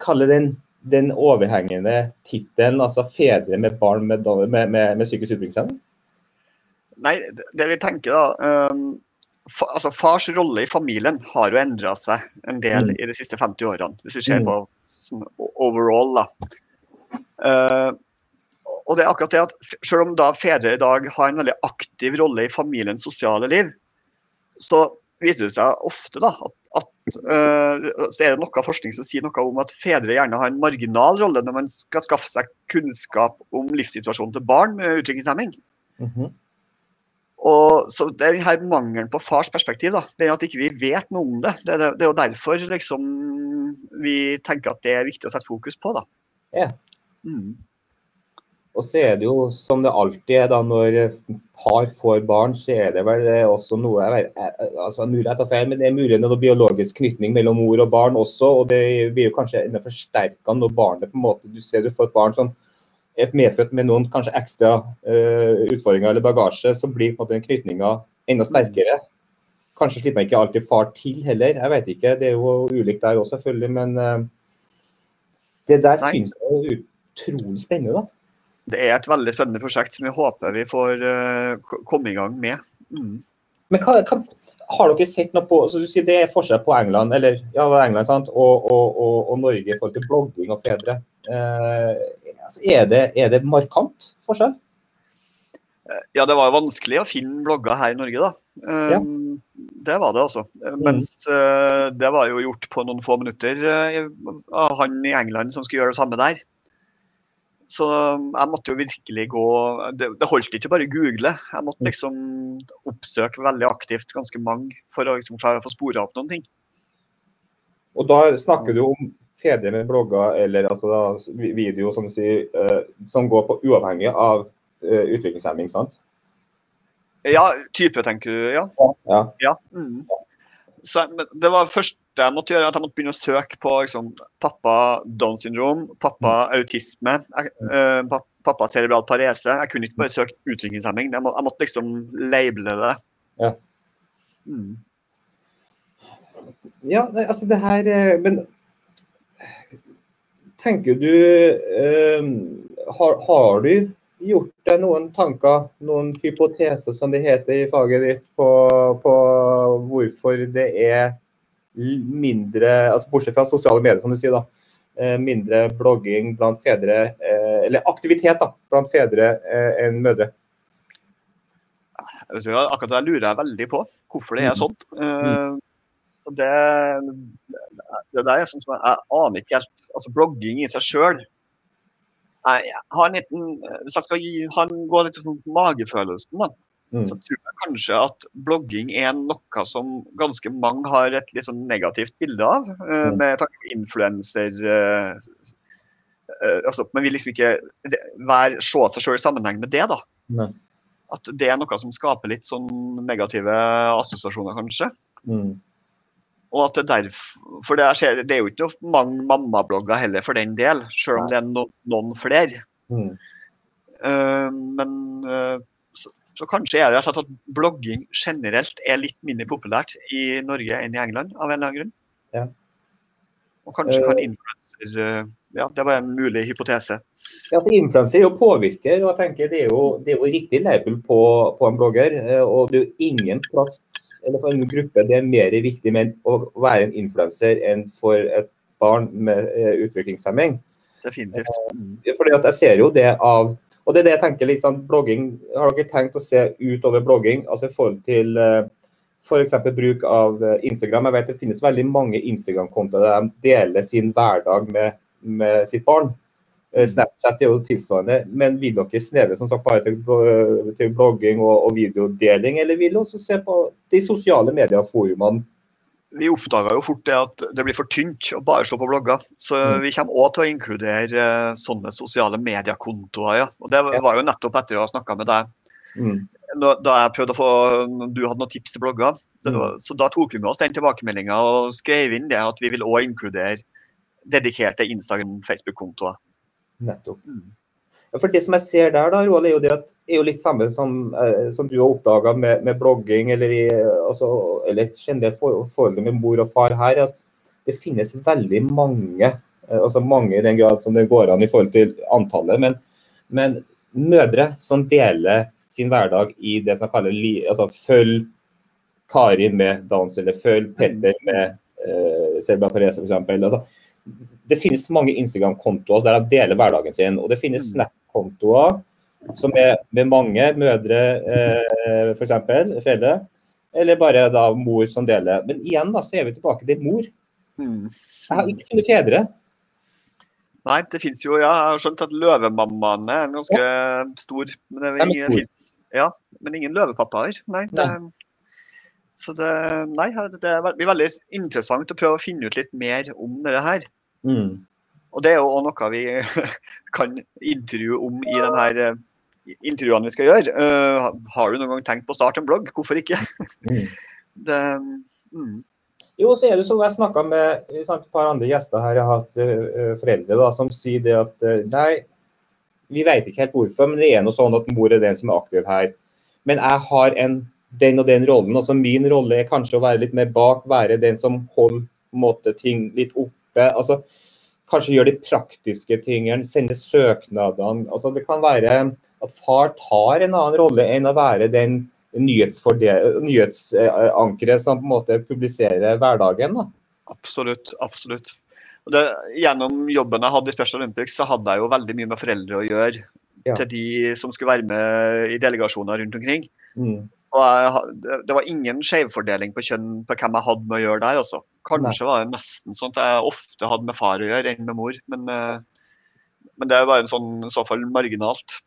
kalle den, den overhengende tittelen, altså 'fedre med barn med, med, med, med psykisk utviklingshemming'? Nei, det vi tenker da um, fa, altså Fars rolle i familien har jo endra seg en del mm. i de siste 50 årene, hvis vi ser mm. på sånn, overall. da. Uh, og det er akkurat det at Selv om da fedre i dag har en veldig aktiv rolle i familiens sosiale liv, så viser det seg ofte da, at, at uh, så er det noe forskning som sier noe om at fedre gjerne har en marginal rolle når man skal skaffe seg kunnskap om livssituasjonen til barn med utviklingshemming. Mm -hmm. Og så Det er denne mangelen på fars perspektiv, da, det er at ikke vi ikke vet noe om det. Det er, det er jo derfor liksom, vi tenker at det er viktig å sette fokus på. da. Ja. Mm. Og så er det jo som det alltid er da når par får barn, så er det vel også noe altså vet, altså mulighet feil, men det er mulig noe biologisk knytning mellom mor og barn også. Og det blir jo kanskje enda forsterka når barnet på en måte Du ser du får et barn som er medfødt med noen kanskje ekstra uh, utfordringer eller bagasje, så blir på en måte den knytninga enda sterkere. Kanskje slipper man ikke alltid far til heller, jeg vet ikke. Det er jo ulikt der også, selvfølgelig. Men uh, det der syns jeg er utrolig spennende. da. Det er et veldig spennende prosjekt som vi håper vi får uh, komme i gang med. Mm. Men hva, hva, har dere sett noe på så du sier Det er forskjell på England eller, ja, England sant? Og, og, og, og, Norge i forhold til blogging og fedre. Uh, altså, er, det, er, det, markant forskjell? Eh, ja, det var jo vanskelig å finne blogger her i Norge, da. Ja. Det var det, altså. Mens uh, det var jo gjort på noen få minutter av han i England som skulle gjøre det samme der. Så jeg måtte jo virkelig gå Det, det holdt ikke bare å google. Jeg måtte mm. liksom oppsøke veldig aktivt ganske mange for å liksom klare å få spora opp noen ting. Og da snakker du om fedre med blogger eller altså da, video som, du sier, uh, som går på uavhengig av uh, utviklingshemming, sant? Ja, type tenker du, ja. Ja. ja. Mm. Så, det var først jeg måtte gjøre, at jeg måtte begynne å søke på liksom, pappa down syndrom, pappa mm. autisme, eh, pappa cerebral parese. Jeg kunne ikke bare søke utviklingshemming. Jeg, må, jeg måtte liksom labele det. Ja. Mm. Ja, altså det her eh, Men tenker du eh, har, har, du gjort deg noen tanker, noen hypoteser som det heter i faget ditt, på, på hvorfor det er mindre altså Bortsett fra sosiale medier, som du sier, da. Eh, mindre blogging blant fedre, eh, eller aktivitet da, blant fedre eh, enn mødre? Akkurat det lurer jeg veldig på, hvorfor det er sånn. Mm. Så det, det der er sånn som jeg, jeg aner ikke helt. Altså Blogging i seg sjøl Nei, jeg en liten, Hvis jeg skal gi, han gå litt for magefølelsen, da, Mm. så tror jeg kanskje at blogging er noe som ganske mange har et litt sånn negativt bilde av. eh, Mm. Med tanke på influenser eh, eh, altså, Man vil liksom ikke være, se seg sjøl i sammenheng med det. da. Nei. At det er noe som skaper litt sånn negative assosiasjoner, kanskje. Mm. Og at det derfor, for det, skjer, det er jo ikke mange mammablogger heller, for den del, selv om det er no, noen flere. Mm. Uh, men uh, så, så kanskje er det at blogging generelt er litt mindre populært i Norge enn i England, av en eller annen grunn. Ja. Og kanskje kan Eh. influenser eh, Ja, det var en mulig hypotese. Ja, altså Influenser er jo påvirker, og jeg tenker det er jo, det er jo riktig label på, på en blogger. eh, Og det er jo ingen plass eller for en gruppe det er mer viktig med å være en influenser enn for et barn med utviklingshemming. Definitivt. Fordi at jeg ser jo det av Og det er det jeg tenker liksom, blogging, Har dere tenkt å se utover blogging, altså i forhold til f.eks. bruk av eh, Instagram? Jeg vet det finnes veldig mange Instagram-kontoer der de deler sin hverdag med, med sitt barn. Eh, Snapchat er jo tilsvarende, men vil dere snevre som sagt bare til, til blogging og, og videodeling, eller vil dere også se på de sosiale medieforumene? Vi oppdaga jo fort det at det blir for tynt å bare se på blogger. Så Mm. vi kommer òg til å inkludere eh, sånne sosiale mediekontoer. Ja. Og det var jo nettopp etter å ha snakka med deg Mm. Da da jeg prøvde å få Du hadde noen tips til blogger. Så, det så da tok vi med oss den tilbakemeldinga og skrev inn det at vi vil òg inkludere dedikerte Instagram-Facebook-kontoer. Nettopp. Mm. Ja, For Det som jeg ser der, da, Roald, er jo det at er jo litt samme som, eh, som du har oppdaga med, med blogging, eller, i, altså, eller generelt for, forholdet med mor og far her, at det finnes veldig mange, eh, altså mange i den grad som det går an i forhold til antallet, men, men mødre som deler sin hverdag i det som jeg kaller altså, følg Kari med dans, eller følg Petter med uh, Selba Perez f.eks. Altså, det finnes mange Instagram-kontoer der de deler hverdagen sin. Og det finnes Mm. Snap-kontoer som er med mange mødre, uh, f.eks. foreldre. Eller bare da mor som deler. Men igjen da, så er vi tilbake til mor. Mm. Jeg har ikke funnet fedre. Nei, det fins jo ja, Jeg har skjønt at løvemammaene er ganske stor. Men det er ingen, ja, men ingen løvepappaer. Nei. Det, så det, nei, det blir veldig interessant å prøve å finne ut litt mer om det her. Mm. Og det er jo òg noe vi kan intervjue om i de her eh, intervjuene vi skal gjøre. Uh, har du noen gang tenkt på å starte en blogg? Hvorfor ikke? Mm. Det, mm, Jo, så er det sånn, Jeg snakka med et par andre gjester her, jeg har hatt foreldre da, som sier det at nei, vi vet ikke helt hvorfor, men det er noe sånn at mor er den som er aktiv her. Men jeg har en, den og den rollen. altså Min rolle er kanskje å være litt mer bak, være den som holder måte, ting litt oppe. altså Kanskje gjøre de praktiske tingene, sende søknadene. altså Det kan være at far tar en annen rolle enn å være den nyhetsankeret som på en måte publiserer hverdagen. da. absolutt. Absolutt. Det, gjennom jobben jeg hadde i Special Olympics, så hadde jeg jo veldig mye med foreldre å gjøre. Ja. Til de som skulle være med i delegasjoner rundt omkring. Mm. Og jeg, det, var ingen skjevfordeling på kjønn på hvem jeg hadde med å gjøre der. Altså. Kanskje var det nesten sånn at jeg ofte hadde med far å gjøre enn med mor. Men, eh, men det var en sånn, i så fall marginalt.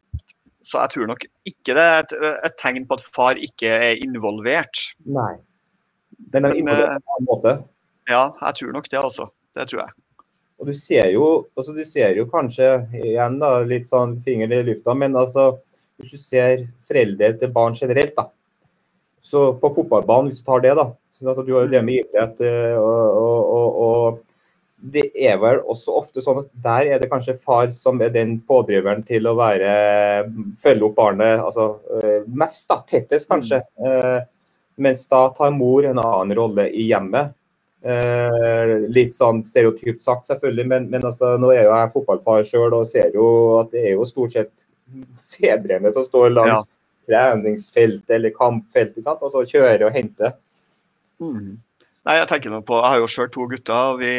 Så jeg tror nok ikke det er et, et tegn på at far ikke er involvert. Nei. Den er Men, involvert på en måte. Ja, jeg tror nok det, altså. Det tror jeg. Og du ser jo, altså du ser jo kanskje igjen da, litt sånn finger i lufta, men altså hvis du ser foreldre til barn generelt, da. Så på fotballbanen, hvis du tar det, da. sånn at Du har jo det med idrett, eh, og, og, og, og det er vel også ofte sånn at der er det kanskje far som er den pådriveren til å være følge opp barnet altså eh, mest, da. Tettest, kanskje. Eh, Mens da tar mor en annen rolle i hjemmet. Eh, litt sånn stereotypt sagt, selvfølgelig, men, men altså, nå er jo jeg fotballfar sjøl og ser jo at det er jo stort sett fedrene som står langs treningsfeltet eller kampfeltet, sant? og så kjører og henter. Mm. Nei, jeg tenker noe på, jeg har jo sjøl to gutter, og vi,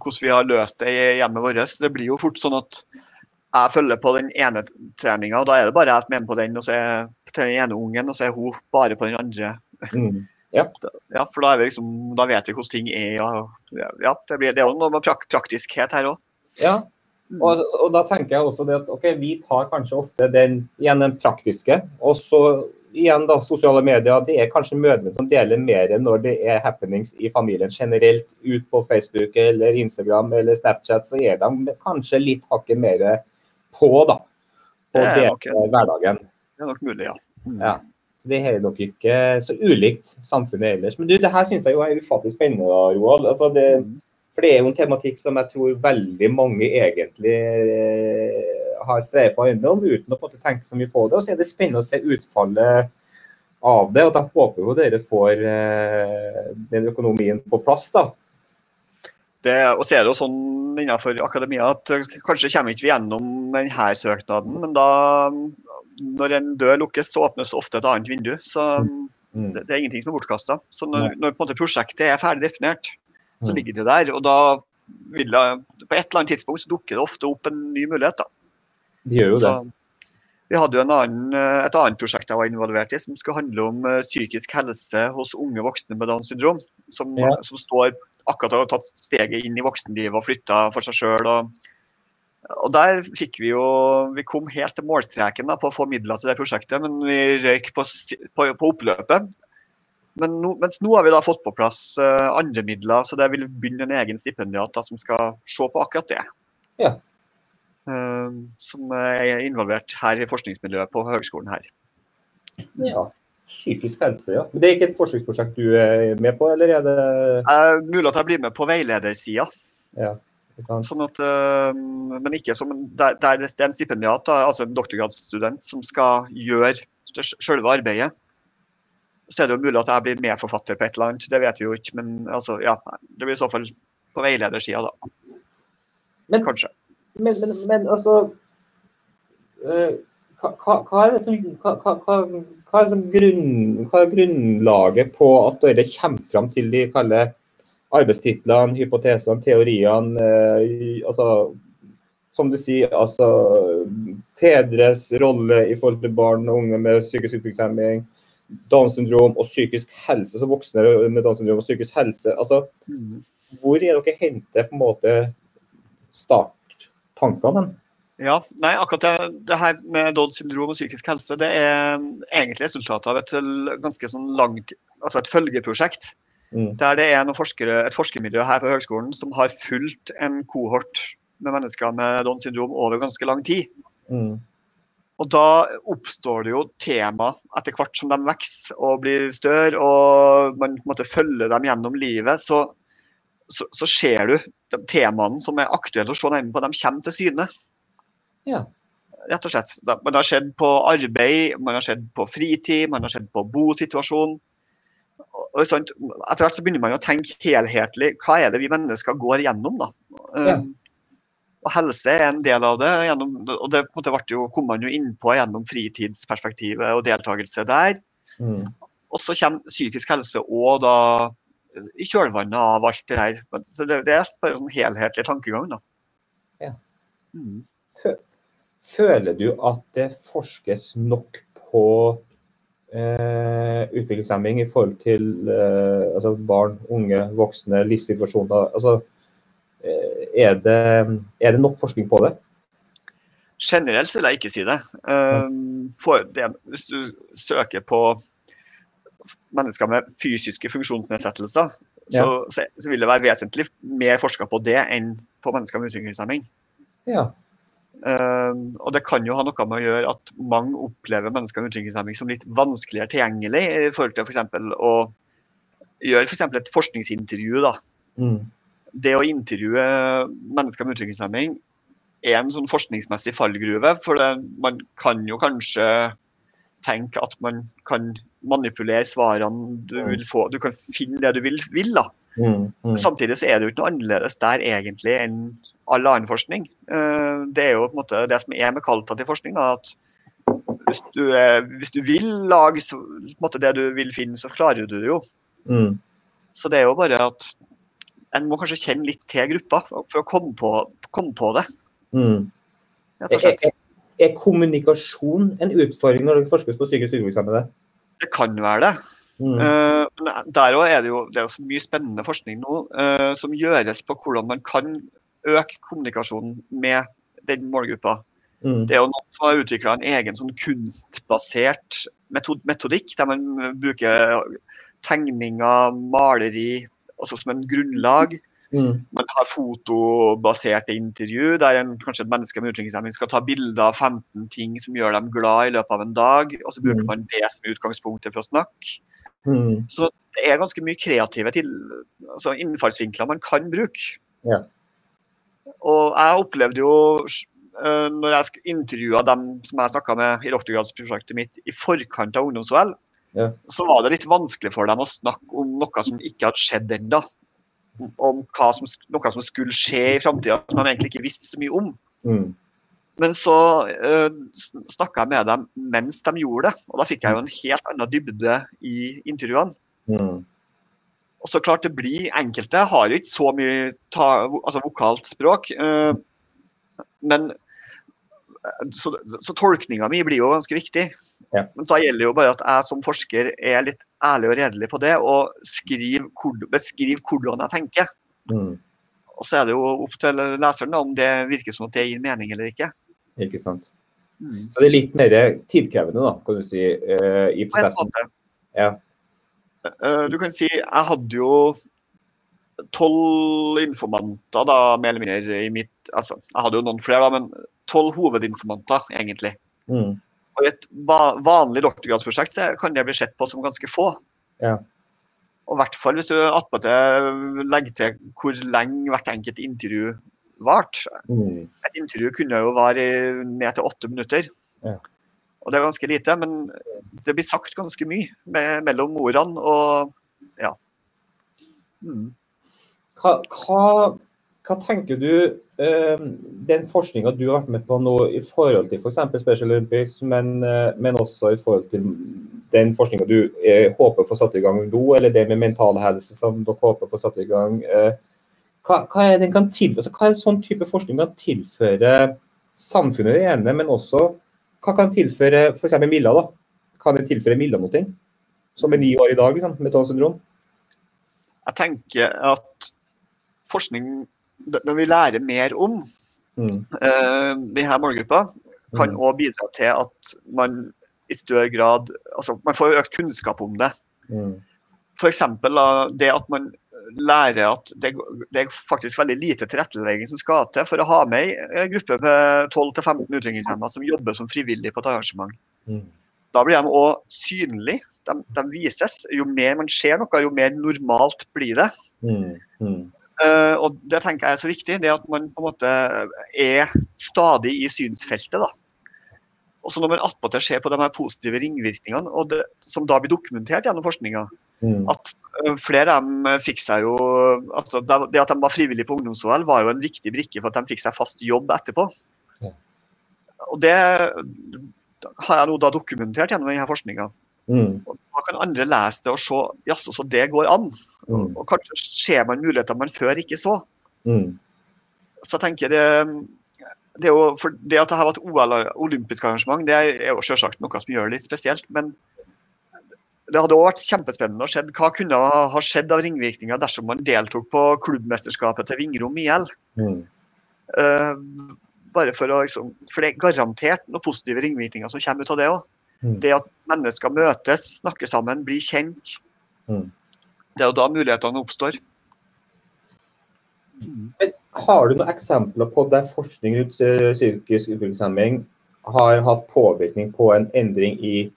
hvordan vi har løst det i hjemmet vårt. Det blir jo fort sånn at jeg følger på den ene treninga, og da er det bare jeg som er med på den, og så er den ene ungen, og så er hun bare på den andre. Mm. Ja, for da, er vi liksom, da vet vi hvordan ting er. Og, ja, det, blir, det er jo noe med prak praktiskhet her òg. Ja. Mm. Og, og, da tenker jeg også det at ok, vi tar kanskje ofte den, igjen den praktiske, og så igjen da, sosiale medier. Det er kanskje mødrene som deler mer når det er happenings i familien generelt. Ut på Facebook eller Instagram eller Snapchat, så er de kanskje litt hakket mer på da. På det, det hverdagen. Det er nok mulig, ja. Mm. ja. Så Det er nok ikke så ulikt samfunnet ellers. Men du, det her syns jeg jo er ufattelig spennende, Roald. Altså det, mm. for det er jo en tematikk som jeg tror veldig mange egentlig eh, har streifa innom uten å tenke så mye på det. Og så er det spennende å se utfallet av det. Og da håper jo dere får eh, den økonomien på plass, da. Det, og så er det jo sånn innenfor akademia at kanskje kommer ikke vi gjennom denne søknaden, men da når en dør lukkes, så åpnes ofte et annet vindu. Så mm. mm. det, det, er ingenting som er bortkasta. Så når, når prosjektet er ferdig definert, så mm. ligger det der. Og da vil det, på et eller annet tidspunkt så dukker det ofte opp en ny mulighet. da. De gjør jo det. vi hadde jo annen, et annet prosjekt jeg var involvert i, som skulle handle om uh, psykisk helse hos unge voksne med Downs syndrom. Som, ja. som står akkurat har tatt steget inn i voksenlivet og flytta for seg sjøl. Og der fikk vi jo Vi kom helt til målstreken da, på å få midler til det prosjektet, men vi røyk på, på, på oppløpet. Men no, mens nå har vi da fått på plass uh, andre midler, så det vil begynne en egen stipendiat da, som skal se på akkurat det. Ja. Uh, som er involvert her i forskningsmiljøet på høgskolen her. Ja. Psykisk helse, ja. Men Det er ikke et forskningsprosjekt du er med på, eller er det eh, Mulig at jeg blir med på veiledersida. Ja. Sånn at, uh, men ikke som der, der det er en stipendiat, altså en doktorgradsstudent, som skal gjøre selve arbeidet. Så er det jo mulig at jeg blir medforfatter på et eller annet, det vet vi jo ikke. Men altså, ja, det blir i så fall på veiledersida, da. Men, Kanskje. Men, men, men altså uh, hva, hva, er det som, hva, hva, er, grunn, hva er grunnlaget på at dere kommer fram til de kaller arbeidstitlene, hypotesene, teoriene. Eh, altså, som du sier, altså fedres rolle i forhold til barn og unge med psykisk utviklingshemming, Downs syndrom og psykisk helse, så voksne med Downs syndrom og psykisk helse. altså Hvor er dere henter på en måte starttankene? Ja, nei, akkurat det, det, her med Downs syndrom og psykisk helse det er egentlig resultatet av et ganske sånn langt, altså et følgeprosjekt Mm. Der det er forskere, et forskermiljø her på høgskolen som har fulgt en kohort med mennesker med Downs syndrom over ganske lang tid. Mm. Og da oppstår det jo tema etter hvert som de vokser og blir større, og man måtte følge dem gjennom livet, så, så, så ser du de temaene som er aktuelle å se nærmere på, de kommer til syne. Ja. Rett og slett. Man har sett på arbeid, man har sett på fritid, man har sett på bosituasjon og sånt. Etter hvert så begynner man å tenke helhetlig. Hva er det vi mennesker går gjennom? da? Ja. Um, og Helse er en del av det. Gjennom, og Det jo, kom man jo innpå gjennom fritidsperspektivet og deltakelse der. Mm. Og så kommer psykisk helse og da i kjølvannet av alt det her. Så det, det er bare en helhetlig tankegang. da. Ja. Mm. Føler du at det forskes nok på eh, utviklingshemming i forhold til eh, altså barn, unge, voksne, livssituasjoner. Altså, eh, er, det, er, det, nok forskning på det? Generelt vil jeg ikke si det. Um, det. Hvis du søker på mennesker med fysiske funksjonsnedsettelser, så, så, så, vil det være vesentlig mer forska på det enn på mennesker med utviklingshemming. Ja. Um, og Det kan jo ha noe med å gjøre at mange opplever mennesker med utviklingshemming som litt vanskeligere tilgjengelig i forhold til f.eks. For å gjøre for et forskningsintervju. da. Mm. Det å intervjue mennesker med utviklingshemming er en sånn forskningsmessig fallgruve. For det, man kan jo kanskje tenke at man kan manipulere svarene du vil få. Du kan finne det du vil. vil da. Mm. Mm. Samtidig så er det jo ikke noe annerledes der egentlig enn all annen forskning. Eh, det er jo på en måte det som er med kvalitativ forskning. Da, at hvis du, hvis du, vil lage måte, det du vil finne, så klarer du det jo. Mm. Så det er jo bare at en må kanskje kjenne litt til gruppa for å komme på, komme på det. Mm. og er, er, kommunikasjon en utfordring når det forskes på psykisk utviklingshemmede? Det kan være det. Mm. Uh, der òg er det jo det er så mye spennende forskning nå uh, som gjøres på hvordan man kan øke kommunikasjonen med den målgruppa. Mm. Det er jo noen som har utvikla en egen sånn kunstbasert metod metodikk, der man bruker tegninger, maleri, altså som en grunnlag. Mm. Man har fotobaserte intervju, der en, kanskje et menneske med utviklingshemming skal ta bilder av 15 ting som gjør dem glad i løpet av en dag, og så bruker Mm. man det som utgangspunktet for å snakke. Mm. Så det er ganske mye kreative til, altså innfallsvinkler man kan bruke. Ja. Og jeg opplevde jo eh, når jeg intervjua dem som jeg snakka med i doktorgradsprosjektet mitt i forkant av ungdoms-OL, Ja. så var det litt vanskelig for dem å snakke om noe som ikke hadde skjedd ennå. Om som, noe som skulle skje i framtida som de egentlig ikke visste så mye om. Mm. Men så uh, snakka jeg med dem mens de gjorde det, og da fikk jeg jo en helt annen dybde i intervjuene. Mm. Og så klart det blir Enkelte har jo ikke så mye ta, altså vokalt språk. uh, men eh, så, så tolkninga mi blir jo ganske viktig. Ja. Men da gjelder jo bare at jeg som forsker er litt ærlig og redelig på det, og skriver hvor- beskriver hvordan jeg tenker. Mm. Og så er det jo opp til leseren om det virker som at det gir mening eller ikke. Ikke sant. Mm. Så det er litt mer tidkrevende, da, kan du si, uh, i prosessen. Ja. Uh, Du kan si jeg hadde jo tolv informanter, da, mer eller mindre, i mitt Altså, jeg hadde jo noen flere, da, men tolv hovedinformanter, egentlig. Mm. Og I et va vanlig doktorgradsprosjekt så kan det bli sett på som ganske få. Ja. Og i hvert fall hvis du attpåtil legger til hvor lenge hvert enkelt intervju varte. Mm. Et intervju kunne jo vare ned til åtte minutter. Ja. Og det er ganske lite, men det blir sagt ganske mye med, mellom ordene og ja. Mm. Hva, hva, hva tenker du den forskninga du har vært med på nå i forhold til f.eks. Special Olympics, men, eh, men også i forhold til den forskninga du eh, håper å få satt i gang nå, eller det med mental helse som dere håper å få satt i gang. Eh, hva, hva, er den kan til, altså, hva er sånn type forskning kan tilføre samfunnet det ene, men også hva kan tilføre f.eks. Milla? da? Kan det tilføre Milla noe? Som er ni år i dag, liksom, med Downs syndrom? Jeg tenker at forskning Den vi lærer mer om Mm. uh, de her målgruppa, kan Mm. bidra til at man i større grad altså Man får økt kunnskap om det. Mm. F.eks. det at man lærer at det, det er faktisk veldig lite tilrettelegging som skal til for å ha med ei gruppe med 12-15 utviklingshemmede som jobber som frivillig på et arrangement. Mm. Da blir de òg synlige. De, de vises. Jo mer man ser noe, jo mer normalt blir det. Mm. Mm. Eh, og Det tenker jeg er så viktig, det at man på en måte er stadig i synsfeltet. da. Og så Når man attpåtil ser på de her positive ringvirkningene, og det, som da blir dokumentert gjennom forskninga, Mm. at eh, flere av dem fikk seg jo altså Det det at de var frivillige på ungdoms-OL, var jo en viktig brikke for at de fikk seg fast jobb etterpå. Ja. Og det har jeg nå da dokumentert gjennom denne forskninga. Mm. Da kan andre lese det og se jaså, så det går an. Mm. Og kanskje ser man muligheter man før ikke så. Mm. Så jeg tenker det, det, er jo, det at det har vært OL, olympisk arrangement, det er jo selvsagt noe som gjør det litt spesielt. Men det hadde også vært kjempespennende å se hva kunne ha skjedd av ringvirkninger dersom man deltok på klubbmesterskapet til Vingrom IL. Mm. Uh, bare for å liksom, For det er garantert noen positive ringvirkninger som kommer ut av det òg. Mm. Det at mennesker møtes, snakker sammen, blir kjent. Mm. Det er jo da mulighetene oppstår. Har du noen eksempler på der forskning rundt eh, psykisk utviklingshemming har hatt påvirkning på en endring i,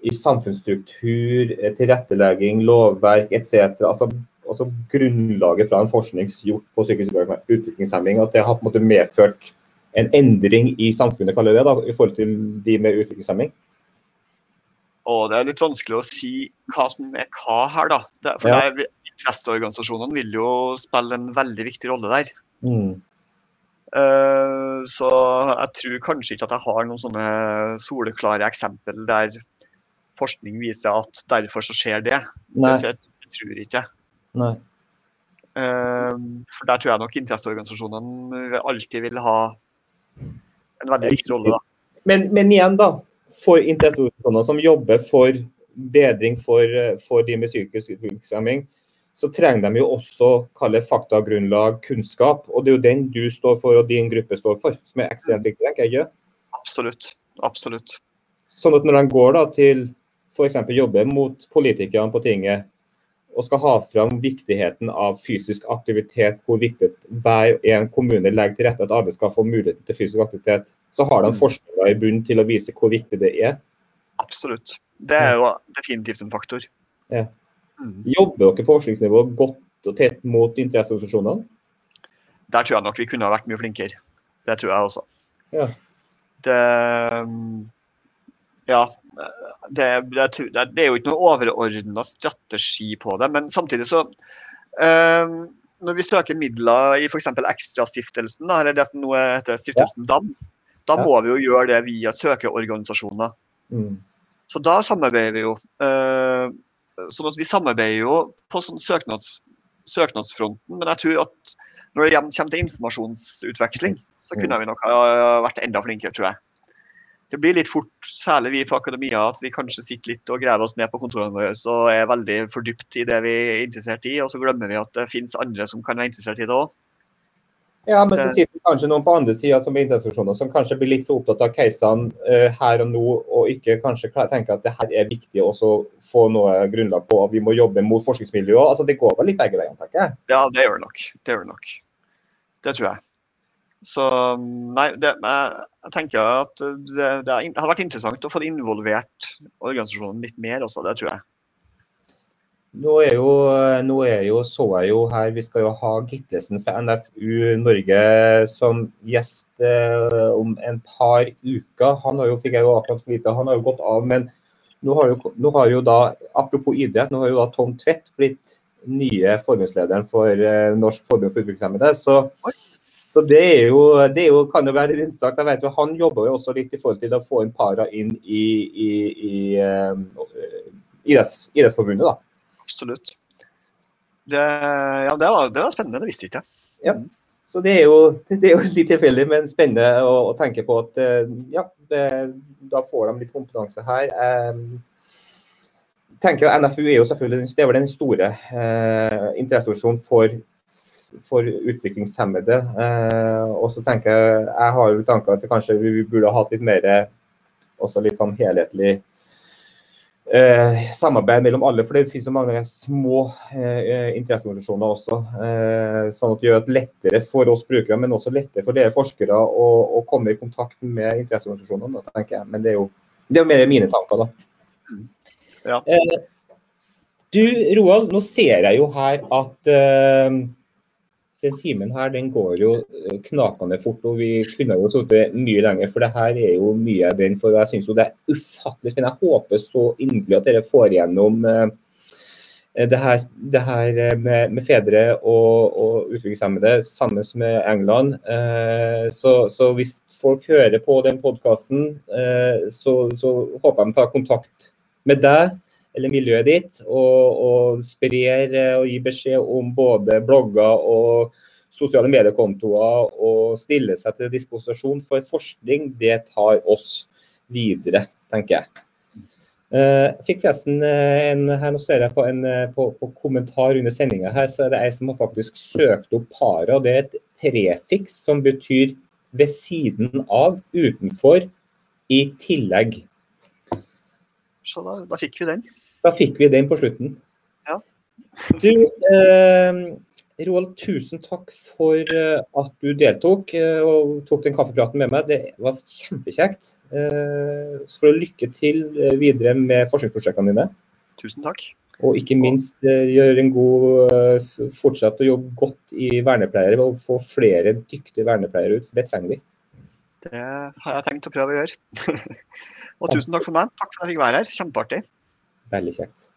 i samfunnsstruktur, eh, tilrettelegging, lovverk etc.? Altså, altså grunnlaget fra en forskning gjort på psykisk utviklingshemming, at det har på en måte medført en endring i samfunnet, kaller det da, i forhold til de med utviklingshemming? Og det er litt vanskelig å si hva som er hva her, da. Det, for Ja. det er- interesseorganisasjonene vil jo spille en veldig viktig rolle der. Mm. Uh, så jeg tror kanskje ikke at jeg har noen sånne soleklare eksempel der forskning viser at derfor så skjer det. Nei. Det, det tror jeg ikke. Nei. Uh, for der tror jeg nok interesseorganisasjonene alltid vil ha en veldig viktig rolle. da. Men, men igjen, da. For interesseorganisasjoner som jobber for bedring for, for de med psykisk utviklingshemming, så trenger de jo også kalle faktagrunnlag, kunnskap. Og det er jo den du står for og din gruppe står for, som er ekstremt viktig. tenker jeg? Absolutt. Absolutt. Sånn at når de går da til f.eks. jobber mot politikerne på tinget og skal ha fram viktigheten av fysisk aktivitet, hvor viktig hver en kommune legger til rette at alle skal få muligheten til fysisk aktivitet, så har de mm. forskninga i bunnen til å vise hvor viktig det er. Absolutt. Det er jo definitivt en faktor. Ja. Mm. Jobber dere på forskningsnivå godt og tett mot interesseorganisasjonene? Der tror jeg nok vi kunne ha vært mye flinkere. Det tror jeg også. Ja. Det Ja. Det, det, det, er jo ikke noe overordna strategi på det, men samtidig så um, Når vi søker midler i f.eks. Ekstrastiftelsen, eller det som nå heter Stiftelsen ja. DAM, da ja. må vi jo gjøre det via søkeorganisasjoner. Mm. Så da samarbeider vi jo. Uh, sånn at Vi samarbeider jo på sånn søknads, søknadsfronten, men jeg tror at når det kommer til informasjonsutveksling, så kunne vi nok ha vært enda flinkere, tror jeg. Det blir litt fort, særlig vi på akademia, at vi kanskje sitter litt og graver oss ned på kontorene våre og er veldig fordypt i det vi er interessert i, og så glemmer vi at det finnes andre som kan være interessert i det òg. Ja, men så sitter det kanskje noen på andre sida som er interesseorganisasjoner som kanskje blir litt for opptatt av casene uh, her og nå, og ikke kanskje tenker at det her er viktig å få noe grunnlag på. Vi må jobbe mot forskningsmiljøet. Altså, det går vel litt begge veiene, tenker jeg? Ja, det gjør det nok. Det gjør det nok. Det tror jeg. Så nei, det, jeg, tenker at det, det, har vært interessant å få involvert organisasjonen litt mer også, det tror jeg. Nå er, jo, nå er jo, så jeg jo her, Vi skal jo ha Gittesen fra NFU Norge som gjest eh, om en par uker. Han har jo, fikk jeg jo akkurat vite, han har jo gått av. Men nå har, jo, nå har jo da, apropos idrett, nå har jo da Tom Tvedt blitt nye forbundslederen for eh, Norsk forbund for utviklingshemmede. Så, så det, er jo, det er jo, kan jo være interessant. Jeg vet jo, Han jobber jo også litt i forhold til å få inn para inn i, i, i uh, idrettsforbundet. da absolutt. Det, ja, det var, det var, spennende, det visste ikke jeg. Ja. Så det er, jo, det er jo litt tilfeldig, men spennende å, å, tenke på at eh, ja, det, da får de litt kompetanse her. Um, tenker jeg, NFU er jo selvfølgelig det er den store uh, interesseorganisasjonen for, for utviklingshemmede. Uh, og så tenker jeg jeg har jo tanker at kanskje vi burde ha hatt litt mer også litt sånn helhetlig eh, samarbeid mellom alle. For det finnes jo mange små eh, interesseorganisasjoner også. Eh, sånn at det gjør det lettere for oss brukere, men også lettere for dere forskere å, å komme i kontakt med interesseorganisasjonene. tenker jeg. Men det er jo det er mer mine tanker, da. Ja. Eh, du Roald, nå ser jeg jo her at eh, den timen her den går jo eh, knakende fort, og vi kunne jo sittet mye lenger. For det her er jo mye jeg brenner for. og Jeg syns det er ufattelig spennende. Jeg håper så inderlig at dere får igjennom eh, det her, det her eh, med, med, fedre og, og utviklingshemmede sammen med England. Så, så, hvis folk hører på den podkasten, så, så håper jeg de tar kontakt med deg eller miljøet ditt, og, og sprer eh, og gir beskjed om både blogger og sosiale mediekontoer, og stiller seg til disposisjon for forskning, det tar oss videre, tenker jeg. Jeg uh, fikk forresten uh, en her nå ser jeg på en på, på kommentar under sendinga her, så er det ei som har faktisk søkt opp para. Det er et prefiks som betyr ved siden av, utenfor, i tillegg. Så da, da, fikk vi den. Da fikk vi den på slutten. Ja. du, eh, Roald, tusen takk for uh, at du deltok uh, og tok den kaffepraten med meg. Det var kjempekjekt. Eh, så får du lykke til videre med forskningsprosjektene dine. Tusen takk. Og ikke minst gjør en god Fortsett å jobbe godt i vernepleiere og få flere dyktige vernepleiere ut, for det trenger vi. Det har jeg tenkt å prøve å gjøre. Og tusen takk for meg. Takk for at jeg fikk være her. Kjempeartig. Veldig kjekt.